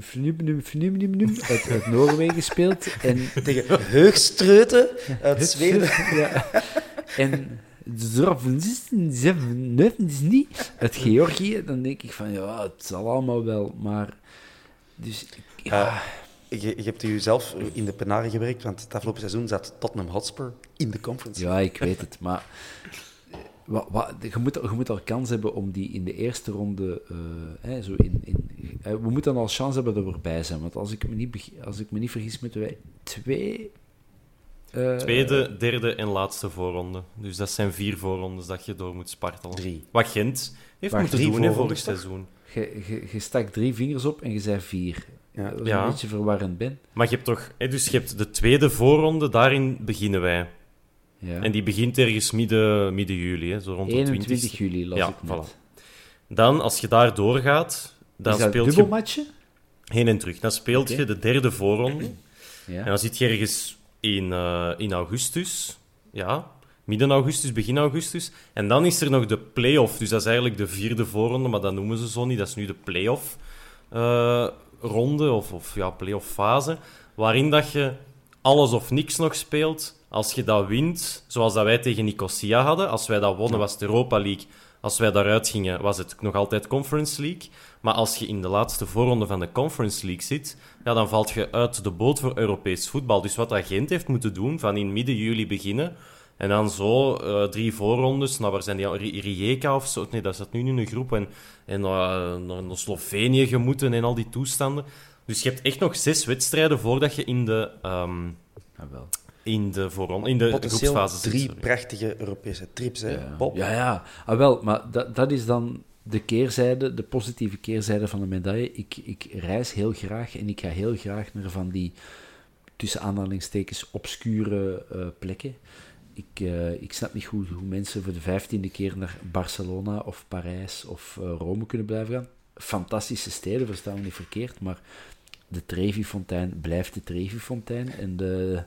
Fnum- Fnum- uit, uit Noorwegen speelt en Tegen Heugstreuten uit Zweden. ja. En is niet uit Georgië, dan denk ik van ja, het zal allemaal wel, maar dus ja, Eh, je, je hebt u zelf in de penaren gewerkt, want het afgelopen seizoen zat Tottenham Hotspur in de Conference. ja, ik weet het, maar wat, wat, je, moet, je moet al kans hebben om die in de eerste ronde, eh, hè, zo in, in, eh, we moeten al kans hebben dat we erbij zijn, want als ik me niet, als ik me niet vergis, moeten wij twee... eh, Tweede, derde en laatste voorronde. Dus dat zijn vier voorrondes dat je door moet spartelen. Drie. Wat Gent heeft Wacht, moeten drie doen hè, vorig seizoen. Je, je, je stak drie vingers op en je zei vier. Ja. Dat Ja. een beetje verwarrend ben. Maar je hebt toch... Hè, dus je hebt de tweede voorronde, daarin beginnen wij. Ja. En die begint ergens midden, midden juli, hè, zo rond de 21 20 juli las Ja, ik net. voilà. Dan, als je daar doorgaat, dan speelt je heen en terug. Dan speelt je de derde voorronde. Ja. En dan zit je ergens in, eh, in augustus. Ja, midden augustus, begin augustus. En dan is er nog de play-off. Dus dat is eigenlijk de vierde voorronde, maar dat noemen ze zo niet. Dat is nu de play-off eh, ronde, of, of ja, play-off fase. Waarin dat je alles of niks nog speelt. Als je dat wint, zoals dat wij tegen Nicosia hadden. Als wij dat wonnen, was het Europa League. Als wij daaruit gingen, was het nog altijd Conference League. Maar als je in de laatste voorronde van de Conference League zit, ja, dan valt je uit de boot voor Europees voetbal. Dus wat dat Gent heeft moeten doen, van in midden juli beginnen, en dan zo eh, drie voorrondes, nou waar zijn die, Rijeka of zo? Nee, dat zat nu in een groep. En, en eh, naar, Slovenië gemoeten en al die toestanden. Dus je hebt echt nog zes wedstrijden voordat je in de, Ah, wel. In de, voorronde, in de Potentieel groepsfase drie sorry. prachtige Europese trips, hè, Ja. Bob? ja, ja. Ah, wel, maar dat, dat is dan de keerzijde, de positieve keerzijde van de medaille. Ik, ik reis heel graag en ik ga heel graag naar van die, tussen aanhalingstekens, obscure eh, plekken. Ik, eh, ik snap niet goed hoe mensen voor de vijftiende keer naar Barcelona of Parijs of eh, Rome kunnen blijven gaan. Fantastische steden, verstaan we niet verkeerd, maar de Trevi-fontein blijft de Trevi-fontein en de,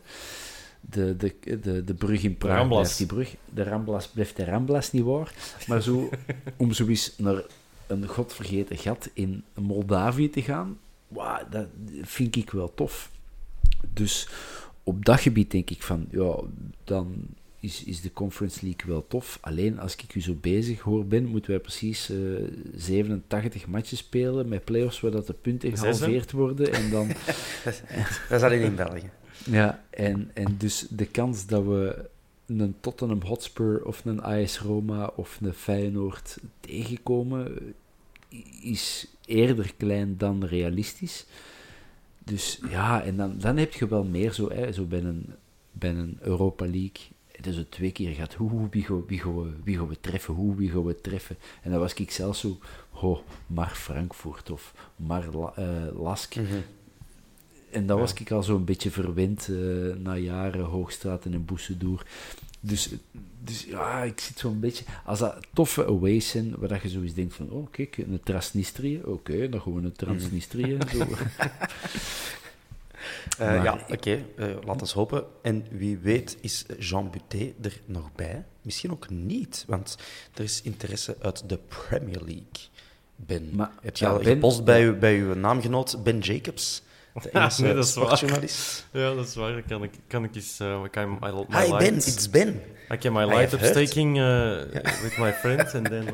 de, de, de, de brug in Praag Ramblas. blijft die brug. De Ramblas blijft de Ramblas niet waar. Maar zo, om zo eens naar een godvergeten gat in Moldavië te gaan, wauw, dat vind ik wel tof. Dus op dat gebied denk ik van, ja, dan is, is de Conference League wel tof. Alleen als ik u zo bezig hoor ben, moeten wij precies eh 87 matches spelen met play-offs waar dat de punten gehalveerd worden. En dan, Dat is alleen in België. Ja, en, en dus de kans dat we een Tottenham Hotspur of een AS Roma of een Feyenoord tegenkomen, is eerder klein dan realistisch. Dus ja, en dan, dan heb je wel meer zo, hè, zo bij, een, bij een Europa League. Het is het twee keer gaat, hoe, wie, gaan, wie, gaan we, wie gaan we treffen, hoe, wie gaan we treffen. En dan was ik zelf zo, oh, maar Frankfurt of maar La- eh, Lask. En dan was ik al zo'n beetje verwend eh, na jaren Hoogstraten en Boesedoer. Dus, dus ja, ik zit zo'n beetje... Als dat toffe aways zijn, waar dat je zoiets denkt van... Oh, kijk, een Transnistrië. Oké, dan gaan we naar Transnistrië. Zo. Eh, ja, oké. eh, laat ons hopen. En wie weet is Jean Butet er nog bij? Misschien ook niet, want er is interesse uit de Premier League. Ben, Maar- heb je ja, al Ben- gepost bij, uw, bij uw naamgenoot Ben Jacobs? De Engelse Nee, dat is waar. Ja, dat is waar. Dan kan ik, kan ik eens... eh kan my, my Hi Ben, light- it's Ben. I can my I light have up heard. staking uh, with my friends. and then,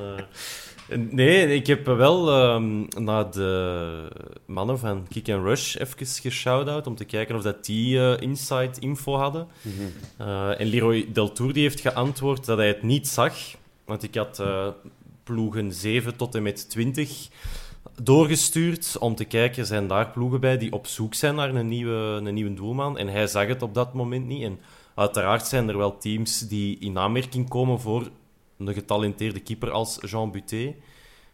uh, nee, ik heb wel ehm, naar de mannen van Kick and Rush even geshout-out om te kijken of dat die eh, inside info hadden. Eh, en Leroy Deltour die heeft geantwoord dat hij het niet zag. Want ik had eh, ploegen 7 tot en met 20 doorgestuurd om te kijken, zijn daar ploegen bij die op zoek zijn naar een nieuwe, een nieuwe doelman. En hij zag het op dat moment niet. En uiteraard zijn er wel teams die in aanmerking komen voor een getalenteerde keeper als Jean Buté.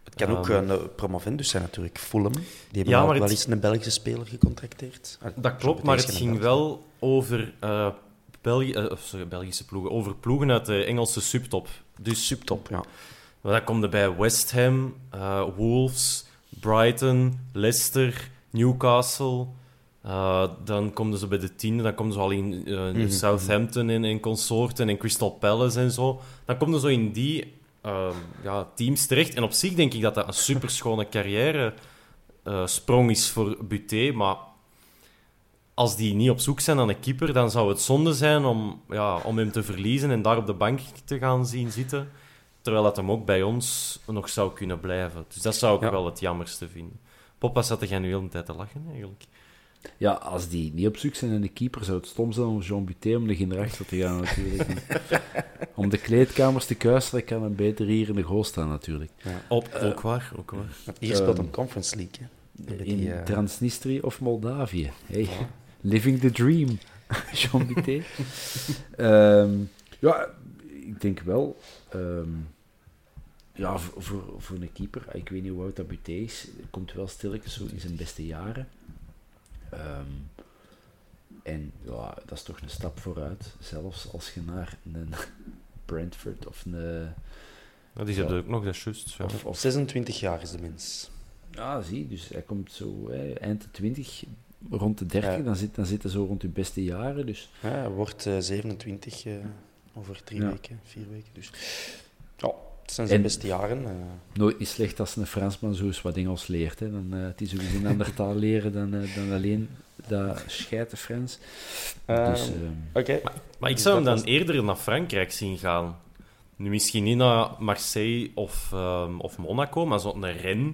Het kan ook Ehm, een promovendus zijn natuurlijk, Fulham. Die hebben Ja, al maar wel het- eens een Belgische speler gecontracteerd. Ah, Dat klopt, maar het ging wel over eh, Belgi eh, of sorry, Belgische ploegen, over ploegen uit de Engelse subtop. Dus Subtop, ja. Maar dan komt er bij West Ham, eh, Wolves, Brighton, Leicester, Newcastle. Eh, dan komen ze bij de tiende, dan komen ze al in eh, Mhm. Southampton en, en consorten en Crystal Palace en zo. Dan komen ze zo in die eh, ja, teams terecht. En op zich denk ik dat dat een superschone carrière eh, sprong is voor Buté. Maar als die niet op zoek zijn naar een keeper, dan zou het zonde zijn om, ja, om hem te verliezen en daar op de bank te gaan zien zitten. Terwijl dat hem ook bij ons nog zou kunnen blijven. Dus dat zou ik Ja. wel het jammerste vinden. Poppa zat nu heel de tijd te lachen, eigenlijk. Ja, als die niet op zoek zijn naar de keeper, zou het stom zijn om Jean Buté om er naar achter te gaan, natuurlijk. om de kleedkamers te kuisteren, kan hem beter hier in de goal staan, natuurlijk. Op, ook waar, ook waar. Hier speelt een Conference League. hè. In die, eh, Transnistrië of Moldavië. Hey, living the dream, Jean Buté. Ehm, ja, ik denk wel... ehm, ja, voor, voor, voor een keeper, ik weet niet hoe oud dat Buté is, komt wel stilletjes zo in zijn beste jaren. Ehm, en ja, dat is toch een stap vooruit. Zelfs als je naar een Brentford of een... Ja, die hebben ook nog, dat is juist. Ja. Of, of 26 jaar is de mens. Ja, zie, dus hij komt zo hè, eind de 20, rond de 30, Ja. dan, zit, dan zitten zo rond je beste jaren. Dus Ja, hij wordt eh, 27 eh, over drie Ja. weken, vier weken. Dus ja, het zijn zijn En- beste jaren. eh. nooit niet slecht als een Fransman zo eens wat Engels leert. Hè. Dan, eh het is sowieso een andere taal leren dan, eh, dan alleen dat scheite Frans. dus, Ehm, ehm, Oké. Maar ik Dus zou hem dan eerder naar Frankrijk zien gaan. Nu misschien niet naar Marseille of, ehm, of Monaco, maar zo'n Rennes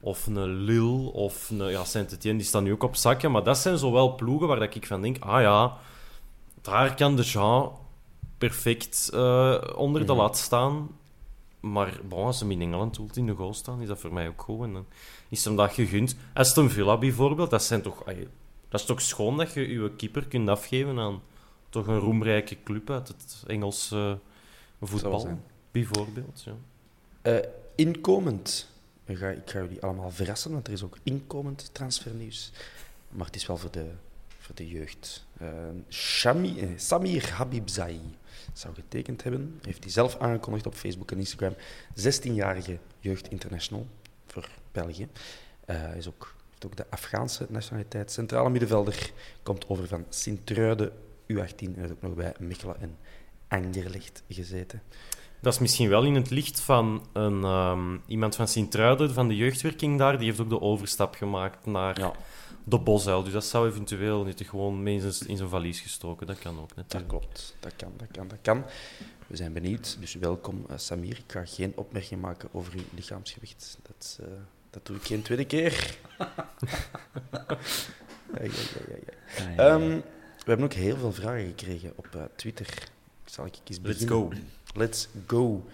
of een Lille of een ja, Saint-Etienne, die staan nu ook op zakken. Maar dat zijn zowel ploegen waar dat ik van denk, ah ja, daar kan de Jean perfect eh, onder de Mhm. lat staan. Maar bon, als hem in Engeland wilt in de goal staan, is dat voor mij ook goed. En dan is hem dat gegund. Aston Villa bijvoorbeeld, dat, zijn toch, dat is toch schoon dat je je keeper kunt afgeven aan toch een roemrijke club uit het Engelse Zou voetbal, bijvoorbeeld. Ja. Eh, inkomend. Ik ga, ik ga jullie allemaal verrassen, want er is ook inkomend transfernieuws. Maar het is wel voor de, voor de jeugd. Eh, Shami, eh, Samir Habibzai zou getekend hebben. Heeft hij zelf aangekondigd op Facebook en Instagram. 16-jarige jeugd international voor België. Hij is ook, heeft ook de Afghaanse nationaliteit. Centrale middenvelder. Komt over van Sint-Truiden, U18. En heeft ook nog bij Mechelen en Anderlecht gezeten. Dat is misschien wel in het licht van een, ehm, iemand van Sint-Truiden, van de jeugdwerking daar. Die heeft ook de overstap gemaakt naar Ja. De Bosuil. Dus dat zou eventueel niet gewoon mee in zijn, in zijn valies gestoken. Dat kan ook Dat natuurlijk. klopt, dat kan, dat kan, dat kan. We zijn benieuwd, dus welkom eh, Samir. Ik ga geen opmerking maken over uw lichaamsgewicht. Dat, eh, dat doe ik geen tweede keer. Ja, ja, ja, ja, ah, Ehm, we hebben ook heel veel vragen gekregen op eh, Twitter. Zal ik eens Let's beginnen? go. Let's go.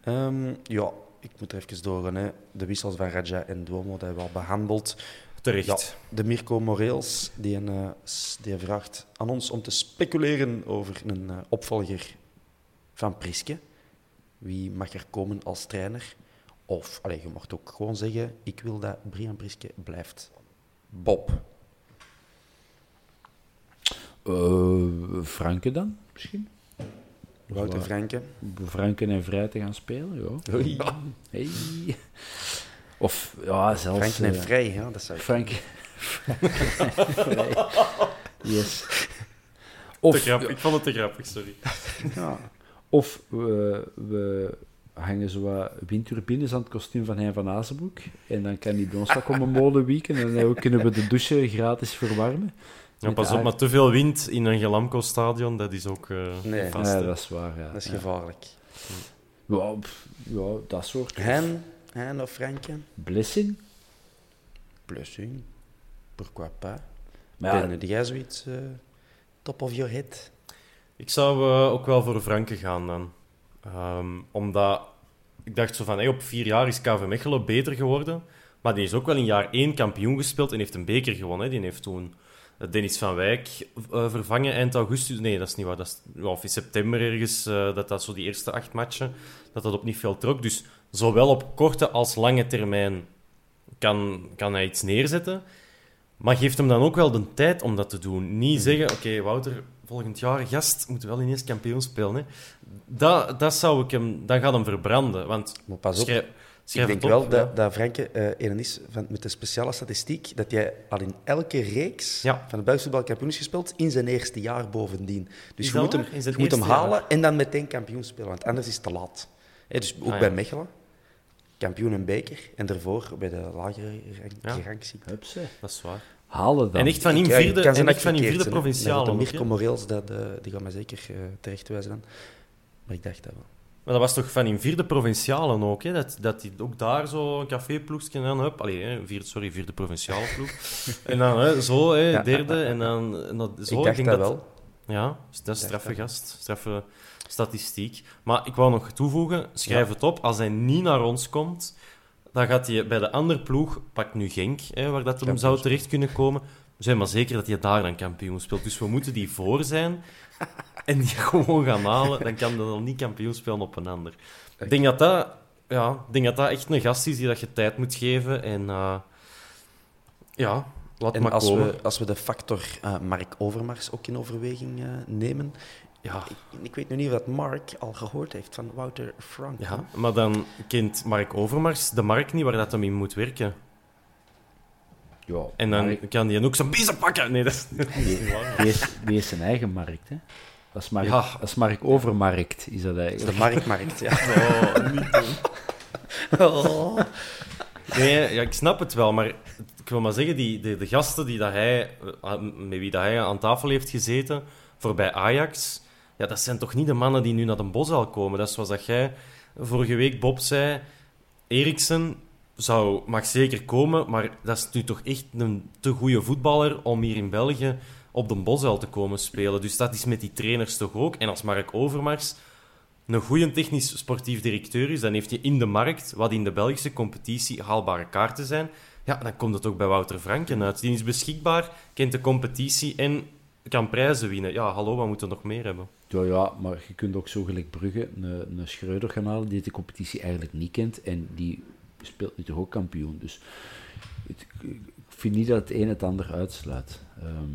Ehm, ja, ik moet er even doorgaan. Hè. De wissels van Raja en Duomo, dat hebben we al behandeld. Terecht. Ja, de Mirko Moreels die, een, eh, die vraagt aan ons om te speculeren over een eh, opvolger van Priske. Wie mag er komen als trainer? Of, allez, je mag ook gewoon zeggen, ik wil dat Brian Priske blijft. Bob. eh, Franke dan, misschien? Wouter Franke. Franke en Vrij te gaan spelen, ja. Oei. Hey. Of, ja, zelfs... Franken en eh, Vrij, ja, dat zou ik... Frank. Vrij. Yes. Te Of, grappig. Ik vond het te grappig, sorry. ja, of we, we hangen zo wat windturbines aan het kostuum van Hein van Azenbroek. En dan kan hij bij ons dat komen molen wieken. En dan kunnen we de douche gratis verwarmen. Ja, pas op, maar te veel wind in een Gelamco-stadion, dat is ook eh Nee. vast. Dat is waar, ja. Dat is ja. gevaarlijk. Ja, pff, ja, dat soort. Hein, Hein of Franke? Blessing? Blessing. Pourquoi pas? Maar ja, Ben, jij zoiets eh, top of your head? Ik zou eh, ook wel voor Franke gaan dan. Ehm, omdat ik dacht zo van, hey, op vier jaar is KV Mechelen beter geworden. Maar die is ook wel in jaar één kampioen gespeeld en heeft een beker gewonnen. Hè. Die heeft toen eh, Dennis van Wijk vervangen eind augustus. Nee, dat is niet waar. Dat is, of in september ergens, dat dat zo die eerste acht matchen, dat dat op niet veel trok. Dus zowel op korte als lange termijn kan, kan hij iets neerzetten. Maar geeft hem dan ook wel de tijd om dat te doen. Niet zeggen, oké, Wouter, volgend jaar gast, moet wel ineens kampioen spelen. Hè. Dat, dat zou ik hem... Dan gaat hem verbranden. Want Maar pas op, schrijf, ik denk op, wel ja. dat, dat Franke een is van, met de speciale statistiek dat jij al in elke reeks Ja. van het Belgisch voetbalkampioen is gespeeld in zijn eerste jaar bovendien. Dus Is je moet hem, waar? Je moet hem jaar? halen en dan meteen kampioen spelen, want anders is het te laat. Dus ook Ah, bij. Mechelen, kampioen en beker. En daarvoor bij de lagere Ja. ranking. hupse. Dat is waar. Halen dan. En echt van in Ja, vierde, en dat echt van in ik vierde. Dat ook, Mirko hè. Moreels, dat, eh, die gaat mij zeker uh, terechtwijzen dan. Maar ik dacht dat wel. Maar dat was toch van in vierde provincialen ook, hè? Dat, dat hij ook daar zo een caféploegje en dan, hup, allee, hè, vierde, sorry, vierde provinciale ploeg. en dan hè, zo, hè, Ja. derde, en dan en dat, zo. ik dacht denk dat wel. Ja, dus dat is straffe dat. gast, straffe statistiek. Maar ik wou nog toevoegen, schrijf het op, als hij niet naar ons komt, dan gaat hij bij de andere ploeg, pak nu Genk, hè, waar dat hem zou terecht kunnen komen, we zijn maar zeker dat hij daar dan kampioen speelt. Dus we moeten die voor zijn en die gewoon gaan halen. Dan kan hij dan niet kampioen spelen op een ander. Ik denk dat dat, ja, ik denk dat dat echt een gast is die dat je tijd moet geven. En eh, ja, laat En maar als komen. we, als we de factor eh, Mark Overmars ook in overweging eh, nemen. Ja. Ik, ik weet nu niet of dat Mark al gehoord heeft van Wouter Frank. Ja, maar dan kent Mark Overmars de markt niet waar dat hem in moet werken. Ja, En dan kan hij ook zijn biezen pakken. Nee, dat is, niet die, is, die is zijn eigen markt, hè. Dat is Mark, Ja. dat is Mark Overmarkt, is dat Dat is eigenlijk. de marktmarkt, ja. Oh, niet doen. Oh. Nee, ja, ik snap het wel, maar ik wil maar zeggen, die, de, de gasten die dat hij, eh, met wie dat hij aan tafel heeft gezeten voor bij Ajax, ja, dat zijn toch niet de mannen die nu naar de Bosal komen. Dat is zoals dat jij vorige week, Bob, zei. Eriksen zou, mag zeker komen, maar dat is nu toch echt een te goede voetballer om hier in België op de Bosel te komen spelen. Dus dat is met die trainers toch ook. En als Mark Overmars een goede technisch sportief directeur is, dan heeft hij in de markt, wat in de Belgische competitie haalbare kaarten zijn, ja, dan komt het ook bij Wouter Franken uit. Die is beschikbaar, kent de competitie en kan prijzen winnen. Ja, hallo, wat moeten we nog meer hebben? Ja, ja, maar je kunt ook zo gelijk Brugge een, een Schreuder gaan halen die de competitie eigenlijk niet kent en die speelt nu toch ook kampioen. Dus het- ik vind niet dat het een het ander uitsluit. Ehm,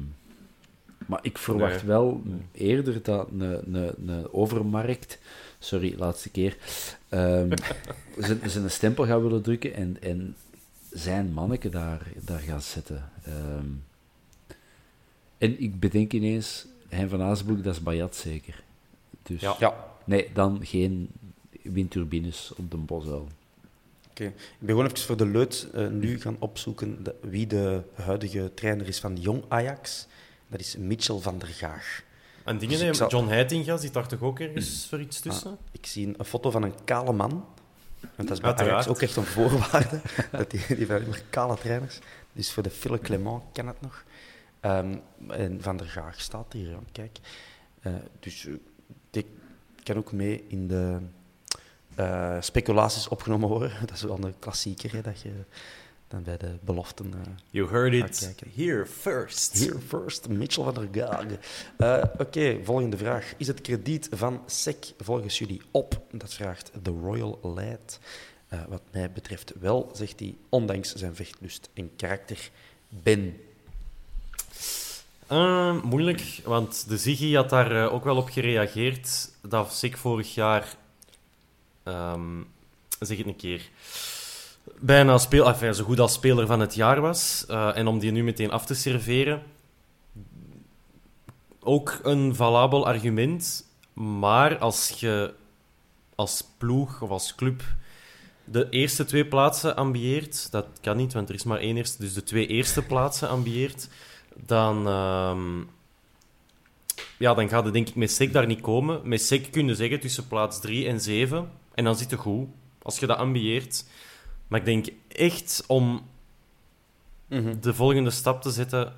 maar ik verwacht Nee. wel eerder dat een, een, een overmarkt, sorry, laatste keer, ehm, zijn, zijn stempel gaat willen drukken en, en zijn manneke daar, daar gaat zetten. Ehm, en ik bedenk ineens, Hein van Azenbroek, dat is Bayat zeker. Dus Ja. Ja, nee, dan geen windturbines op de Bosuil. oké. Ik ben gewoon even voor de leut eh, nu gaan opzoeken de- wie de huidige trainer is van Jong Ajax. Dat is Mitchell van der Gaag. En dingen, Dus zal- John Heitinga zit daar toch ook ergens voor iets tussen? Ah, ik zie een, een foto van een kale man. Want dat is bij Uiteraard. Ajax ook echt een voorwaarde. dat die, die kale trainers. Dus voor de Phil Clement kan het nog. Ehm, en Van der Gaag staat hier, kijk. Eh, dus eh, die kan ook mee in de eh, speculaties opgenomen worden. Dat is wel een klassieker, hè, dat je dan bij de beloften... eh, You heard it kijken. here first. Here first, Mitchell van der Gaag. Eh, Oké, volgende vraag. Is het krediet van SEC volgens jullie op? Dat vraagt The Royal. Eh, wat mij betreft wel, zegt hij, ondanks zijn vechtlust en karakter. Ben. Eh, moeilijk, want de Ziggy had daar eh, ook wel op gereageerd dat SIK vorig jaar, ehm, zeg het een keer, bijna speel, enfin, zo goed als speler van het jaar was. Eh, en om die nu meteen af te serveren, ook een valabel argument. Maar als je als ploeg of als club de eerste twee plaatsen ambieert, dat kan niet, want er is maar één eerste, dus de twee eerste plaatsen ambieert, dan, ehm, ja, dan gaat het denk ik met SEC daar niet komen. Met SEC kun je zeggen tussen plaats 3 en 7, en dan zit het goed, als je dat ambieert. Maar ik denk echt om de volgende stap te zetten,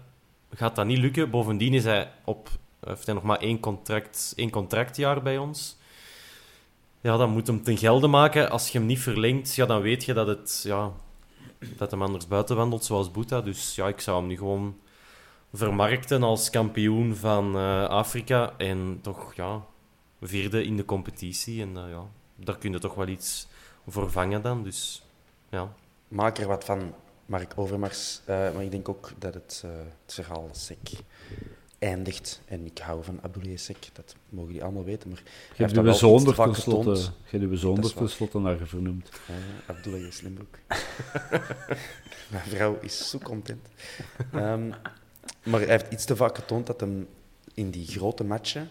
gaat dat niet lukken. Bovendien is hij op, heeft hij nog maar één, contract, één contractjaar bij ons. Ja, dan moet hem ten gelde maken. Als je hem niet verlengt, ja, dan weet je dat, het, ja, dat hem anders buiten wandelt, zoals Boeta. Dus ja, ik zou hem nu gewoon vermarkten als kampioen van eh, Afrika. En toch, ja, vierde in de competitie. En eh, ja, daar kun je toch wel iets voor vangen dan. Dus ja. Maak er wat van, Mark Overmars. Eh, maar ik denk ook dat het, uh, het verhaal SEC eindigt. En ik hou van Abdoulaye Sek, dat mogen die allemaal weten. Maar je hebt uw zonder tenslotte, je zonder tenslotte naar vernoemd. Uh, Abdoulaye Slimbroek. Mijn vrouw is zo content. Um, maar hij heeft iets te vaak getoond dat hem in die grote matchen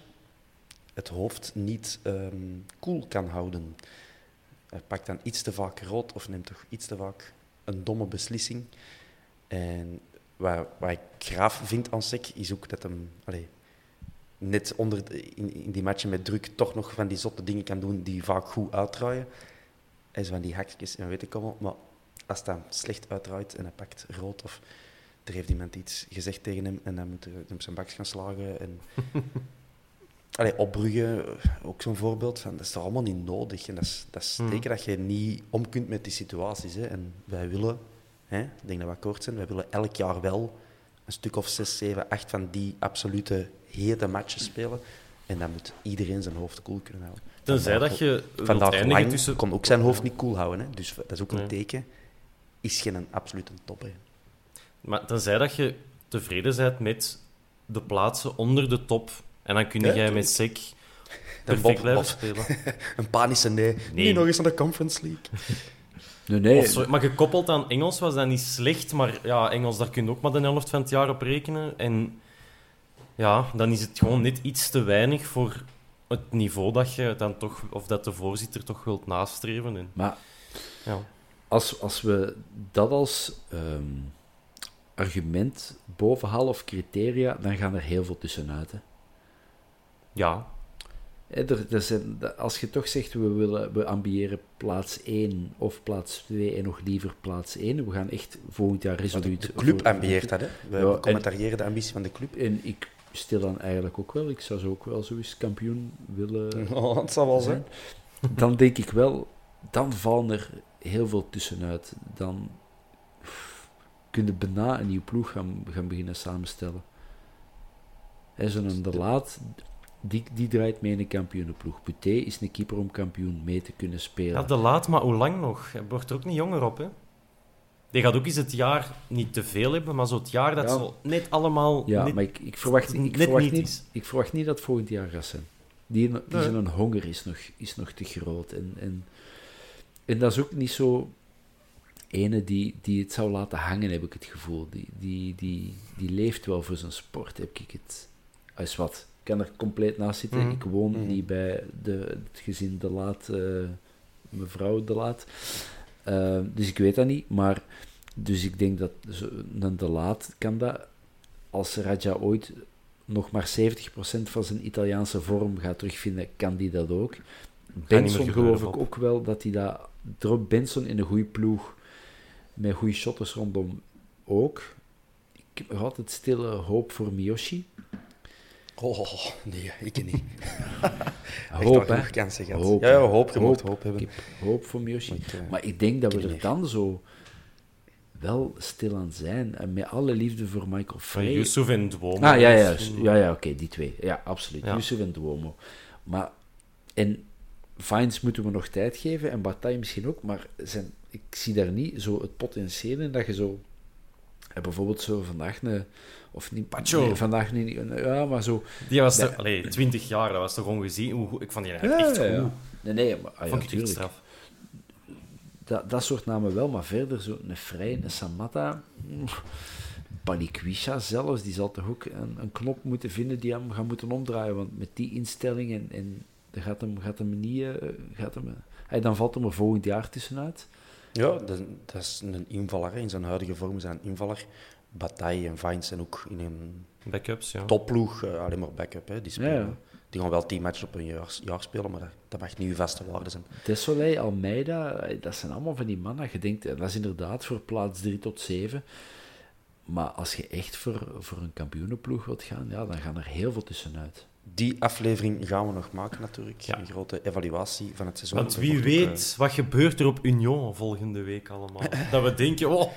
het hoofd niet um, koel kan houden. Hij pakt dan iets te vaak rood of neemt toch iets te vaak een domme beslissing. En wat, wat ik graaf vind aan Sek, is ook dat hem net onder, in, die matchen met druk toch nog van die zotte dingen kan doen die vaak goed uitdraaien. Hij is van die hakjes en weet ik allemaal. Maar als dan slecht uitdraait en hij pakt rood of er heeft iemand iets gezegd tegen hem en dan moet hij hem zijn baks gaan slagen. En... Allee, opbruggen, ook zo'n voorbeeld. Van, dat is toch allemaal niet nodig. En dat is, dat is teken dat je niet om kunt met die situaties. Hè. En wij willen Hè? Ik denk dat we akkoord zijn. We willen elk jaar wel een stuk of zes, zeven, acht van die absolute hete matches spelen. En dan moet iedereen zijn hoofd koel kunnen houden. Tenzij dat je Vandaag lang tussen... kon ook zijn hoofd niet koel houden. Hè? Dus dat is ook een nee. teken. Is geen absolute top. Hè? Maar tenzij dat je tevreden bent met de plaatsen onder de top. En dan kun ja, jij met SEC perfect blijven spelen. een panische nee. nee. Niet nog eens naar de Conference League. Nee, nee. Zo, maar gekoppeld aan Engels was dat niet slecht, maar ja, Engels, daar kun je ook maar de helft van het jaar op rekenen. En ja, dan is het gewoon net iets te weinig voor het niveau dat je dan toch, of dat de voorzitter toch wilt nastreven. En, maar ja. als, als we dat als um, argument bovenhalen of criteria, dan gaan er heel veel tussenuit. Hè? Ja, er, er zijn, als je toch zegt, we, willen, we ambiëren plaats 1 of plaats 2 en nog liever plaats 1, we gaan echt volgend jaar resoluut... De, de club ambieert dat, hè? We, ja, commentariëren de ambitie van de club. En ik stel dan eigenlijk ook wel, ik zou zo ook wel zo eens kampioen willen oh, dat zal wel zijn. Dan denk ik wel, dan vallen er heel veel tussenuit. Dan kun je bijna een nieuw ploeg gaan, gaan beginnen samenstellen. Zo'n De Laat die, die draait mee in de kampioenenploeg. Buté is een keeper om kampioen mee te kunnen spelen. Ja, de laat, maar hoe lang nog? Hij wordt er ook niet jonger op, hè? Die gaat ook eens het jaar niet te veel hebben, maar zo het jaar dat ja. zo net allemaal... Ja, net, maar ik, ik verwacht, ik, verwacht niet, ik verwacht niet dat het volgend jaar gaat zijn. Die, die nee. zijn honger is nog, is nog te groot. En, en, en dat is ook niet zo ene die, die het zou laten hangen, heb ik het gevoel. Die, die, die, die leeft wel voor zijn sport, heb ik het. Als wat kan er compleet naast zitten. Mhm. Ik woon niet bij de, het gezin De Laat, uh, mevrouw De Laat. Uh, dus ik weet dat niet. Maar, dus ik denk dat een De Laat kan dat, als Raja ooit nog maar 70% van zijn Italiaanse vorm gaat terugvinden, kan die dat ook. Benson geloof ik ook wel dat hij dat... Drop Benson in een goede ploeg, met goede shotters rondom ook. Ik heb altijd stille hoop voor Miyoshi. Oh, nee, ik niet. hoop, hè? kansen gehad. Hoop, ja, ja, hoop, je hoop, hoop hebben. Ik hoop voor Miyoshi. Ik, uh, maar ik denk dat we er dan zo wel stil aan zijn. En met alle liefde voor Michael Frey. Yusuf en Duomo. Ah, ja, ja, ja, ja oké, okay, die twee. Ja, absoluut. Ja. Yusuf en Duomo. Maar, en Vines moeten we nog tijd geven, en Bataille misschien ook, maar zijn, ik zie daar niet zo het potentieel in dat je zo... Bijvoorbeeld zo vandaag een of niet, Pacho. Nee, vandaag niet. Ja, maar zo. Die was toch, allee, 20 jaar, dat was toch ongezien? Hoe, ik vond die echt ja, goed. Ja. Nee, nee, maar ah, vond ik echt straf. Dat, dat soort namen wel, maar verder zo een Vrij, een Samatta, Balikwisha zelfs, die zal toch ook een, een, knop moeten vinden die hem gaan moeten omdraaien. Want met die instelling en, en Dan gaat hem, gaat hem niet... eh, gaat hem, hey, dan valt hem er volgend jaar tussenuit. Ja, dat, dat is een invaller. In zijn huidige vorm is hij een invaller. Bataille en Vines zijn ook in een Backups, ja. topploeg eh, alleen maar backup. Hè. Die, spelen, Ja, ja. die gaan wel tien matchen op een jaar, jaar spelen, maar dat, dat mag niet uw vaste waarde zijn. Desolé, Almeida, eh, dat zijn allemaal van die mannen. Je denkt, eh, dat is inderdaad voor plaats 3 tot 7. Maar als je echt voor, voor een kampioenenploeg wilt gaan, ja, dan gaan er heel veel tussenuit. Die aflevering gaan we nog maken natuurlijk. Ja. Een grote evaluatie van het seizoen. Want wie ook, eh, weet, wat gebeurt er op Union volgende week allemaal? dat we denken, oh,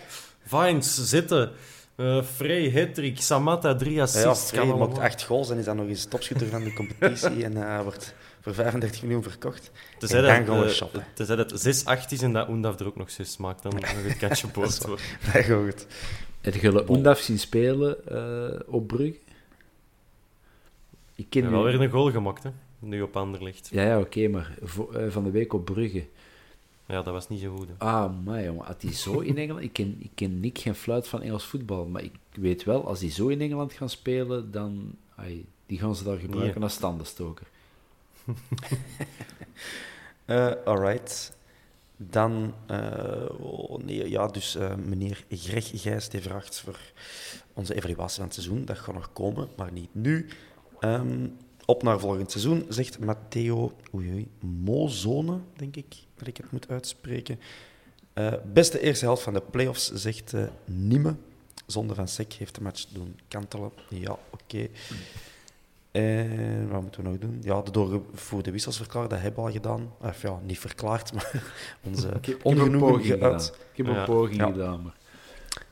Vines zitten. eh Frey, Hattrick, Samatta, drie Ja, assists. ja Frey maakt acht goals en is dan nog eens topschutter van de competitie. en hij wordt voor 35 miljoen verkocht. Tenzij en dan dat, gaan we shoppen. tenzij dat 6-8 is en dat Oendaf er ook nog 6 maakt, dan nog het katje boord wordt. Dat gaat goed. Heb je Oendaf zien spelen eh, op Brugge? Ik ken heb wel weer een goal gemaakt, hè. Nu op Anderlecht. Ja, ja oké, maar eh, van de week op Brugge. Ja, dat was niet zo goed. hè. Ah, maar jongen, had hij zo in Engeland... Ik ken, ik ken niet geen fluit van Engels voetbal, maar ik weet wel, als die zo in Engeland gaan spelen, dan... ai, die gaan ze daar gebruiken Nee. als standenstoker. Eh alright. Dan, eh, oh nee, ja, dus eh, meneer Greg Gijs die vraagt voor onze evaluatie van het seizoen. Dat gaat nog komen, maar niet nu. Ehm, op naar volgend seizoen, zegt Matteo oei, oei, Mozone, denk ik dat ik het moet uitspreken. Eh, beste eerste helft van de playoffs, zegt eh Nieme. Zonde van Sek heeft de match doen kantelen. Ja, oké. En wat moeten we nog doen? Ja, de doorgevoerde wissels verklaren, dat hebben we al gedaan. Of ja, niet verklaard, maar onze Ik ongenoegen geuit. Ik heb een Ja. poging Ja. gedaan, maar...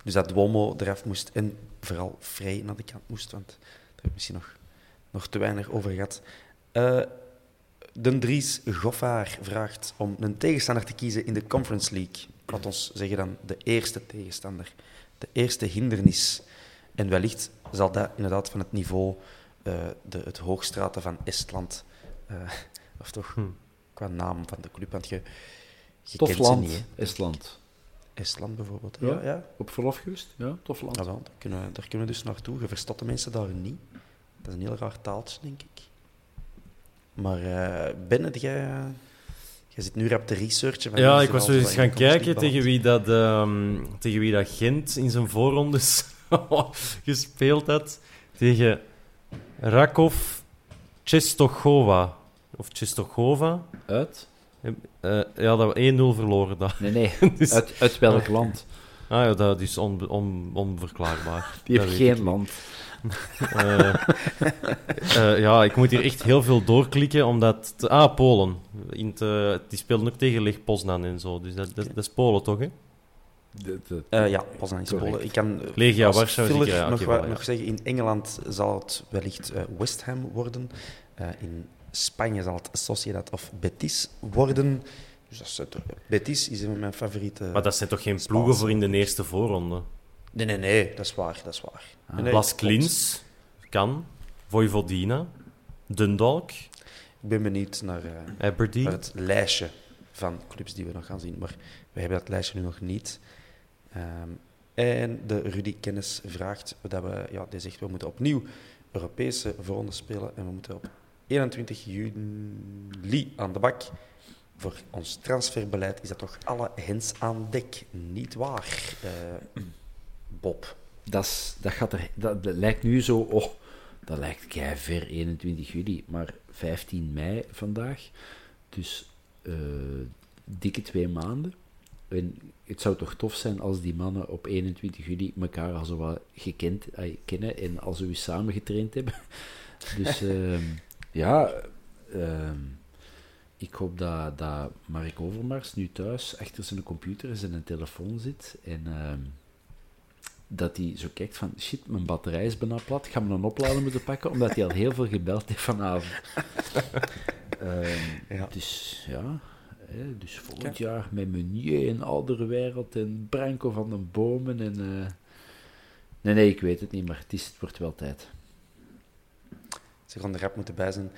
Dus dat Duomo eraf moest en vooral vrij naar de kant moest, want daar heb ik misschien nog, nog te weinig over gehad. Eh de Dries Goffaar vraagt om een tegenstander te kiezen in de Conference League. Laat ons zeggen dan de eerste tegenstander, de eerste hindernis. En wellicht zal dat inderdaad van het niveau, eh, de, het hoogstraten van Estland, eh, of toch Hm. qua naam van de club, want je, je Tof kent ze land, niet, hè. Estland. Estland bijvoorbeeld. Ja. Ja, ja. Op verlof geweest? Ja, tof land. Ja, wel, daar, kunnen, we- daar kunnen we dus naartoe. Je verstaat de mensen daar niet. Dat is een heel raar taaltje, denk ik. Maar eh Ben, heb jij, eh, jij zit nu rap te researchen. van Ja, ik was er zo eens gaan kijken tegen wie, dat, ehm, tegen wie dat Gent in zijn voorrondes gespeeld had. Tegen Rakov Czestochowa. Of Czestochova. Uit? Eh, ja, dat we 1-0 verloren. Dat. Nee, nee. Dus- Uit, uit welk land? Ah ja, dat is on, on, onverklaarbaar. Die heeft geen land. Eh, eh, ja, ik moet hier echt heel veel doorklikken, omdat... te- ah, Polen. In te- die speelden ook tegen Leg Poznan en zo. Dus dat, dat, dat is Polen, toch, hè? De, de, Eh, ja, aan Correct. Polen. Ik kan eh, Legia Warschau filler zeker, ja, nog, wel, ja. nog zeggen, in Engeland zal het wellicht eh, West Ham worden. Eh, in Spanje zal het Sociedad of Betis worden. Dus dat is, Betis is een van mijn favoriete... Maar dat zijn toch geen Spaanse. ploegen voor in de eerste voorronde? Nee, nee, nee, dat is waar. Dat is waar. Ah. Nee, Las klopt. Klins kan, Vojvodina, Dundalk, Ik ben benieuwd naar, eh, naar het lijstje van clubs die we nog gaan zien. Maar we hebben dat lijstje nu nog niet. Ehm, en de Rudy Kennis vraagt dat we, ja, die zegt we moeten opnieuw Europese voorronde spelen en we moeten op 21 juli aan de bak. Voor ons transferbeleid is dat toch alle hens aan dek, niet waar, eh, Dat, dat, gaat er, dat, lijkt nu zo... Oh, dat lijkt kei ver, 21 juli. Maar 15 mei vandaag. Dus eh, dikke twee maanden. En het zou toch tof zijn als die mannen op 21 juli elkaar al zo wat gekend, kennen en ze weer samen getraind hebben. Dus ehm, ja, ehm, ik hoop dat, dat Mark Overmars nu thuis achter zijn computer en zijn telefoon zit en ehm, dat hij zo kijkt van shit, mijn batterij is bijna plat, ga me een oplader moeten pakken, omdat hij al heel veel gebeld heeft vanavond. Ehm, Ja. Dus ja, hè, dus volgend jaar met Meunier en Alderwereld en Branko van den Bomen en... eh, Nee, nee, ik weet het niet, maar het, is, het wordt wel tijd. Ze gaan er rap moeten bij zijn.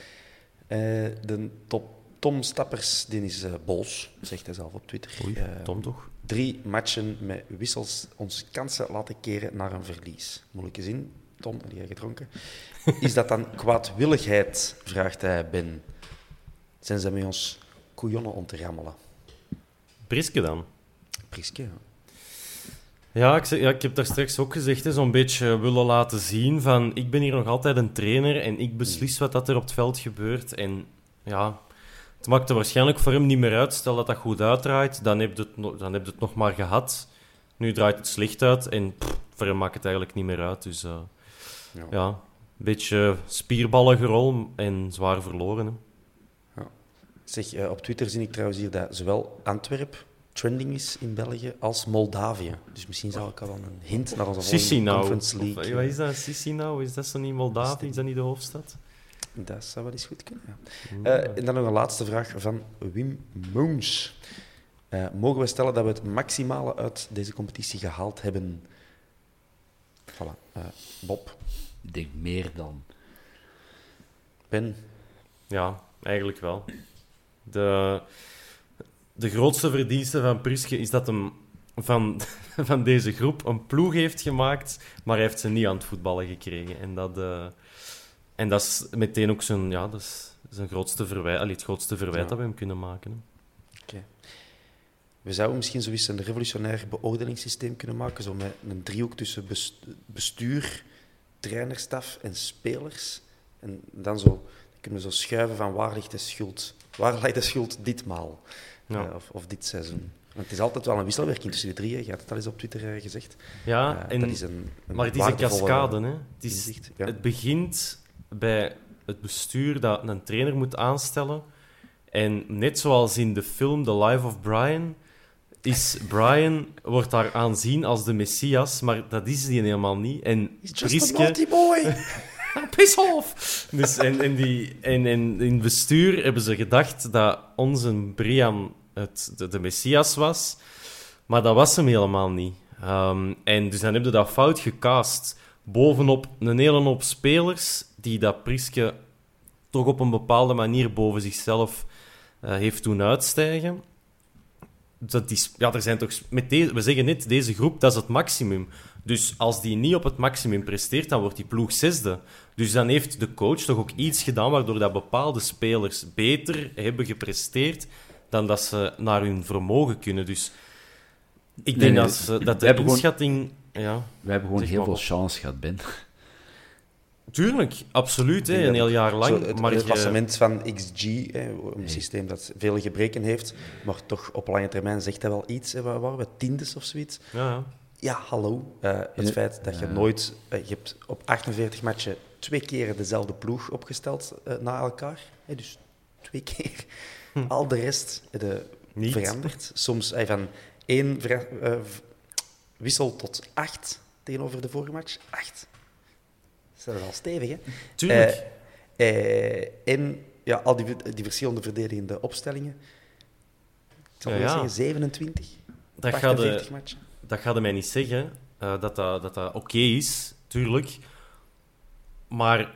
Eh, de top Tom Stappers, die is eh, boos, zegt hij zelf op Twitter. Oei, Tom toch? Drie matchen met wissels ons kansen laten keren naar een verlies. Moeilijke zin, Tom, die jij gedronken. Is dat dan kwaadwilligheid? vraagt hij Ben. zijn ze met ons couillonnen om te rammelen. Priske dan? Priske, ja. Ja ik, ja, ik heb daar straks ook gezegd, zo'n beetje willen laten zien van ik ben hier nog altijd een trainer en ik beslis wat dat er op het veld gebeurt. En ja, het maakt er waarschijnlijk voor hem niet meer uit. Stel dat dat goed uitdraait, dan heb je het, dan heb je het nog maar gehad. Nu draait het slecht uit en pff, voor hem maakt het eigenlijk niet meer uit. Dus eh, Ja. ja, een beetje spierballige rol en zwaar verloren. Hè. Zeg, eh, op Twitter zie ik trouwens hier dat zowel Antwerp trending is in België als Moldavië. Dus misschien zou ik al een hint naar onze volgende Chisinau. Conference League. eh, wat is dat? Chisinau? Is dat zo niet Moldavië? Is dat niet de hoofdstad? Dat zou wel eens goed kunnen. Ja. Eh, en dan nog een laatste vraag van Wim Moons. Eh, mogen we stellen dat we het maximale uit deze competitie gehaald hebben? Voilà. Eh, Bob, Ik denk meer dan. Ben, Ja, eigenlijk wel. De, de grootste verdienste van Priske is dat hem van, van deze groep een ploeg heeft gemaakt, maar hij heeft ze niet aan het voetballen gekregen. En dat, eh, en dat is meteen ook zijn, ja, dat is zijn grootste verwijt, allee, het grootste verwijt Ja. dat we hem kunnen maken. hè. we zouden misschien zoiets een revolutionair beoordelingssysteem kunnen maken, zo met een driehoek tussen best- bestuur, trainerstaf en spelers. En dan zo, dan kunnen we zo schuiven van waar ligt de schuld? Waar ligt de schuld ditmaal? Ja. Eh, of, of dit seizoen? Want het is altijd wel een wisselwerking tussen de drie. hè. Je had het al eens op Twitter eh, gezegd. Ja, Eh, en, dat is een, een maar het is een cascade. Hè. Het, is, het begint bij het bestuur dat een trainer moet aanstellen. En net zoals in de film The Life of Brian, is Brian wordt daar aanzien als de messias, maar dat is die helemaal niet. En He's just a Priske- naughty boy! Piss off! Dus en, en, die, en, en in het bestuur hebben ze gedacht dat onze Brian het, de, de Messias was. Maar dat was hem helemaal niet. Ehm, en dus dan hebben ze dat fout gecast. Bovenop een hele hoop spelers die dat Priske toch op een bepaalde manier boven zichzelf eh, heeft doen uitstijgen. Dat is, ja, er zijn toch, met deze, we zeggen net, deze groep, dat is het maximum. Dus als die niet op het maximum presteert, dan wordt die ploeg zesde. Dus dan heeft de coach toch ook iets gedaan waardoor dat bepaalde spelers beter hebben gepresteerd dan dat ze naar hun vermogen kunnen. Dus ik denk nee, dat, ze, dat de gewoon- inschatting... Ja, We hebben gewoon heel veel Bob. chance gehad, Ben. Tuurlijk, absoluut, hè, een heel jaar Zo, lang. het, maar het je- klassement van XG, hè, een systeem dat vele gebreken heeft, maar toch op lange termijn zegt dat wel iets. Hè, waar waren we? Tiendes of zoiets? ja, ja. Ja, hallo. Eh, het Ja. feit dat je Ja. nooit... eh, je hebt op 48 matchen twee keer dezelfde ploeg opgesteld eh, na elkaar. Hè, dus twee keer. Al de rest Hm. Niet. veranderd. Soms van één eh, wissel tot acht tegenover de vorige match. Acht. Dat is al stevig, hè? Tuurlijk. Eh, eh, en ja, al die, die verschillende verdedigende opstellingen. Ik zal Ja, ja. zeggen 27, dat gaat 48 de, matchen. dat gaat mij niet zeggen eh, dat dat, dat, dat oké is, tuurlijk. Maar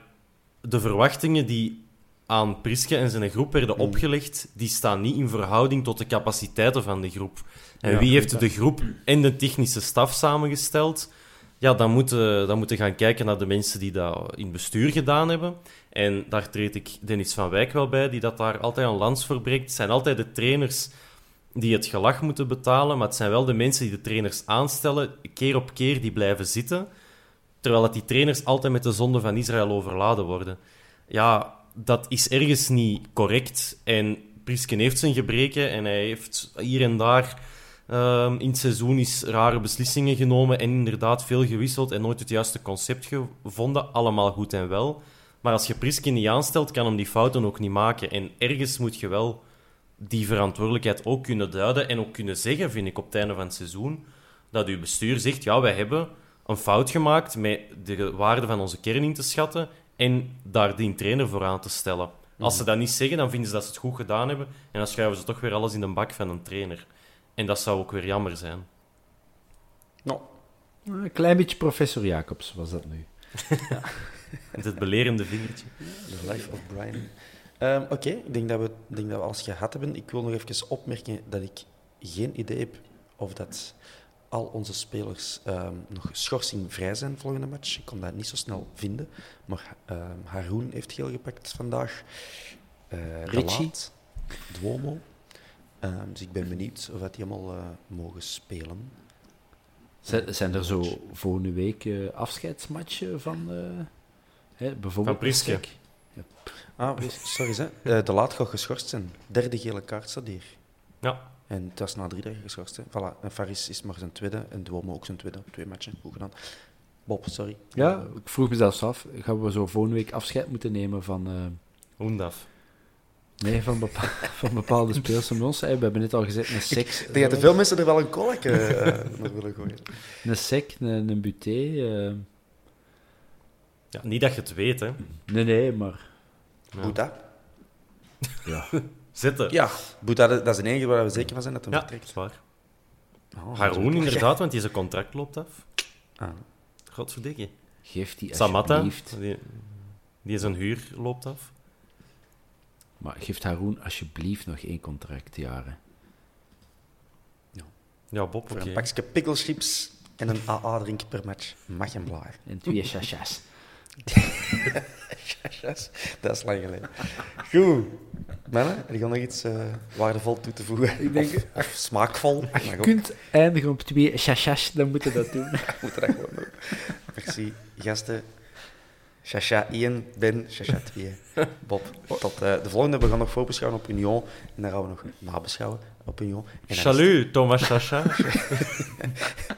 de verwachtingen die aan Priske en zijn groep werden Mm. opgelegd, die staan niet in verhouding tot de capaciteiten van de groep. En Ja, wie heeft de groep en de technische staf samengesteld? Ja, dan moeten, dan moeten gaan kijken naar de mensen die dat in bestuur gedaan hebben. En daar treed ik Dennis van Wijk wel bij, die dat daar altijd een lans voor breekt. Het zijn altijd de trainers die het gelag moeten betalen, maar het zijn wel de mensen die de trainers aanstellen, keer op keer, die blijven zitten. Terwijl dat die trainers altijd met de zonde van Israël overladen worden. Ja, dat is ergens niet correct. En Prisken heeft zijn gebreken en hij heeft hier en daar ehm, in het seizoen is rare beslissingen genomen en inderdaad veel gewisseld en nooit het juiste concept gevonden. Allemaal goed en wel. Maar als je Prisken niet aanstelt, kan hem die fouten ook niet maken. En ergens moet je wel die verantwoordelijkheid ook kunnen duiden en ook kunnen zeggen, vind ik, op het einde van het seizoen, dat uw bestuur zegt, ja, wij hebben een fout gemaakt met de waarde van onze kern in te schatten en daar die trainer voor aan te stellen. Als ze dat niet zeggen, dan vinden ze dat ze het goed gedaan hebben en dan schuiven ze toch weer alles in de bak van een trainer. En dat zou ook weer jammer zijn. Nou, Een klein beetje professor Jacobs was dat nu. Met het belerende vingertje. The Life of Brian. Ehm, Oké, ik denk dat, we, ik denk dat we alles gehad hebben. Ik wil nog even opmerken dat ik geen idee heb of dat al onze spelers ehm, nog schorsingvrij zijn volgende match. Ik kon dat niet zo snel vinden. Maar ehm Haroon heeft geel gepakt vandaag. Eh, De Richie? Duomo. Ehm, dus ik ben benieuwd of dat die allemaal eh, mogen spelen. Zijn, zijn er zo volgende week eh, afscheidsmatchen van eh, hè, bijvoorbeeld Van Priske. Sek? Ah, sorry, hè. Eh, de laat gaat geschorst zijn. Derde gele kaart staat hier. Ja, En het was na drie dagen geschorst. Hè. Voilà. En Faris is maar zijn tweede en Duomo ook zijn tweede. Twee matchen, goed gedaan. Bob, sorry. Ja, ik vroeg me zelfs af, gaan we zo volgende week afscheid moeten nemen van, eh, Hoendaf. Nee, van, bepa- van bepaalde speels van ons? We hebben net al gezegd, een seks, Ik denk dat er veel mensen er wel een kolk eh naar willen gooien. een sec, een, een buté. eh, Ja, niet dat je het weet, hè. nee, nee, maar Ja. Boeta? ja. Zitten. Ja, Boeta, dat is de enige waar we zeker van zijn dat hij Ja, vertrekt. dat is waar. Oh, Haroon, inderdaad, want die zijn contract loopt af. Ah. Godverdikke. geef die Samatta, alsjeblieft. die, die zijn huur loopt af. Maar geeft Haroon alsjeblieft nog één contractjaren. Ja, Bob, Voor oké. een pakje picklechips en een AA-drink per match mag hem blijven. En twee chachas. Yes, dat is lang geleden. Goed. Mannen, heb je nog iets eh, waardevol toe te voegen? Ik denk- Of, of smaakvol? Als je kunt eindigen op twee chachas, dan moet je dat doen. We moeten dat gewoon doen. Merci, gasten. Chacha 1, Ben, Chacha 2, Bob. Tot eh, de volgende. We gaan nog voorbeschouwen op Union. En dan gaan we nog nabeschouwen op Union. Het- Salut, Thomas Chacha.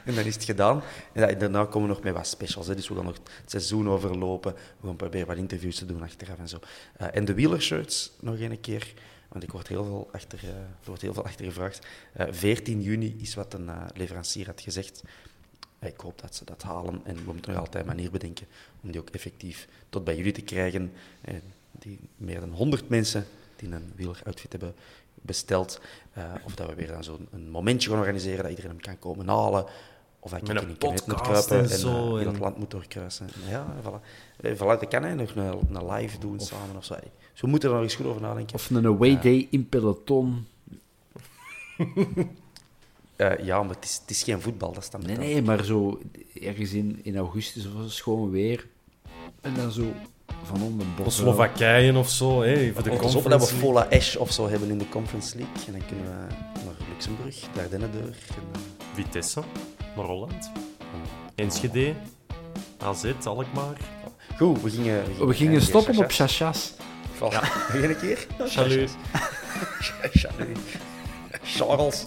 En dan is het gedaan. En da- daarna komen we nog met wat specials. Hè. Dus we gaan nog het seizoen overlopen. We gaan proberen wat interviews te doen achteraf en zo. Eh, en de wielershirts nog een keer. Want ik word heel veel achter, eh, er wordt heel veel achter gevraagd. Eh 14 juni is wat een leverancier had gezegd. Ik hoop dat ze dat halen. En we moeten nog altijd een manier bedenken om die ook effectief tot bij jullie te krijgen. Eh, die meer dan 100 mensen die een wieleroutfit hebben besteld. Eh, of dat we weer dan zo'n een momentje gaan organiseren dat iedereen hem kan komen halen. Of dat ik in een kabinet moet podcast kruipen en en, zo, eh, en- het land moet doorkruisen. Ja, voilà. Voilà dat kan hij nog een, een live doen samen of zo. Dus we moeten er nog eens goed over nadenken. Of een away day in peloton. Eh, ja, maar het is, het is geen voetbal, dat is dan Nee, nee, maar zo ergens in, in augustus was het schoon weer. En dan zo van onder Of bos. Slowakije of zo, hè, voor de Of alsof dat we conference. Fola Ash of zo hebben in de Conference League. En dan kunnen we naar Luxemburg, Dardenne door. En, eh, Vitesse, naar Holland. Enschede, AZ, Alkmaar. Goed, we gingen... We We gingen stoppen op chachas. Nog een keer? Salut. Salut. Charles.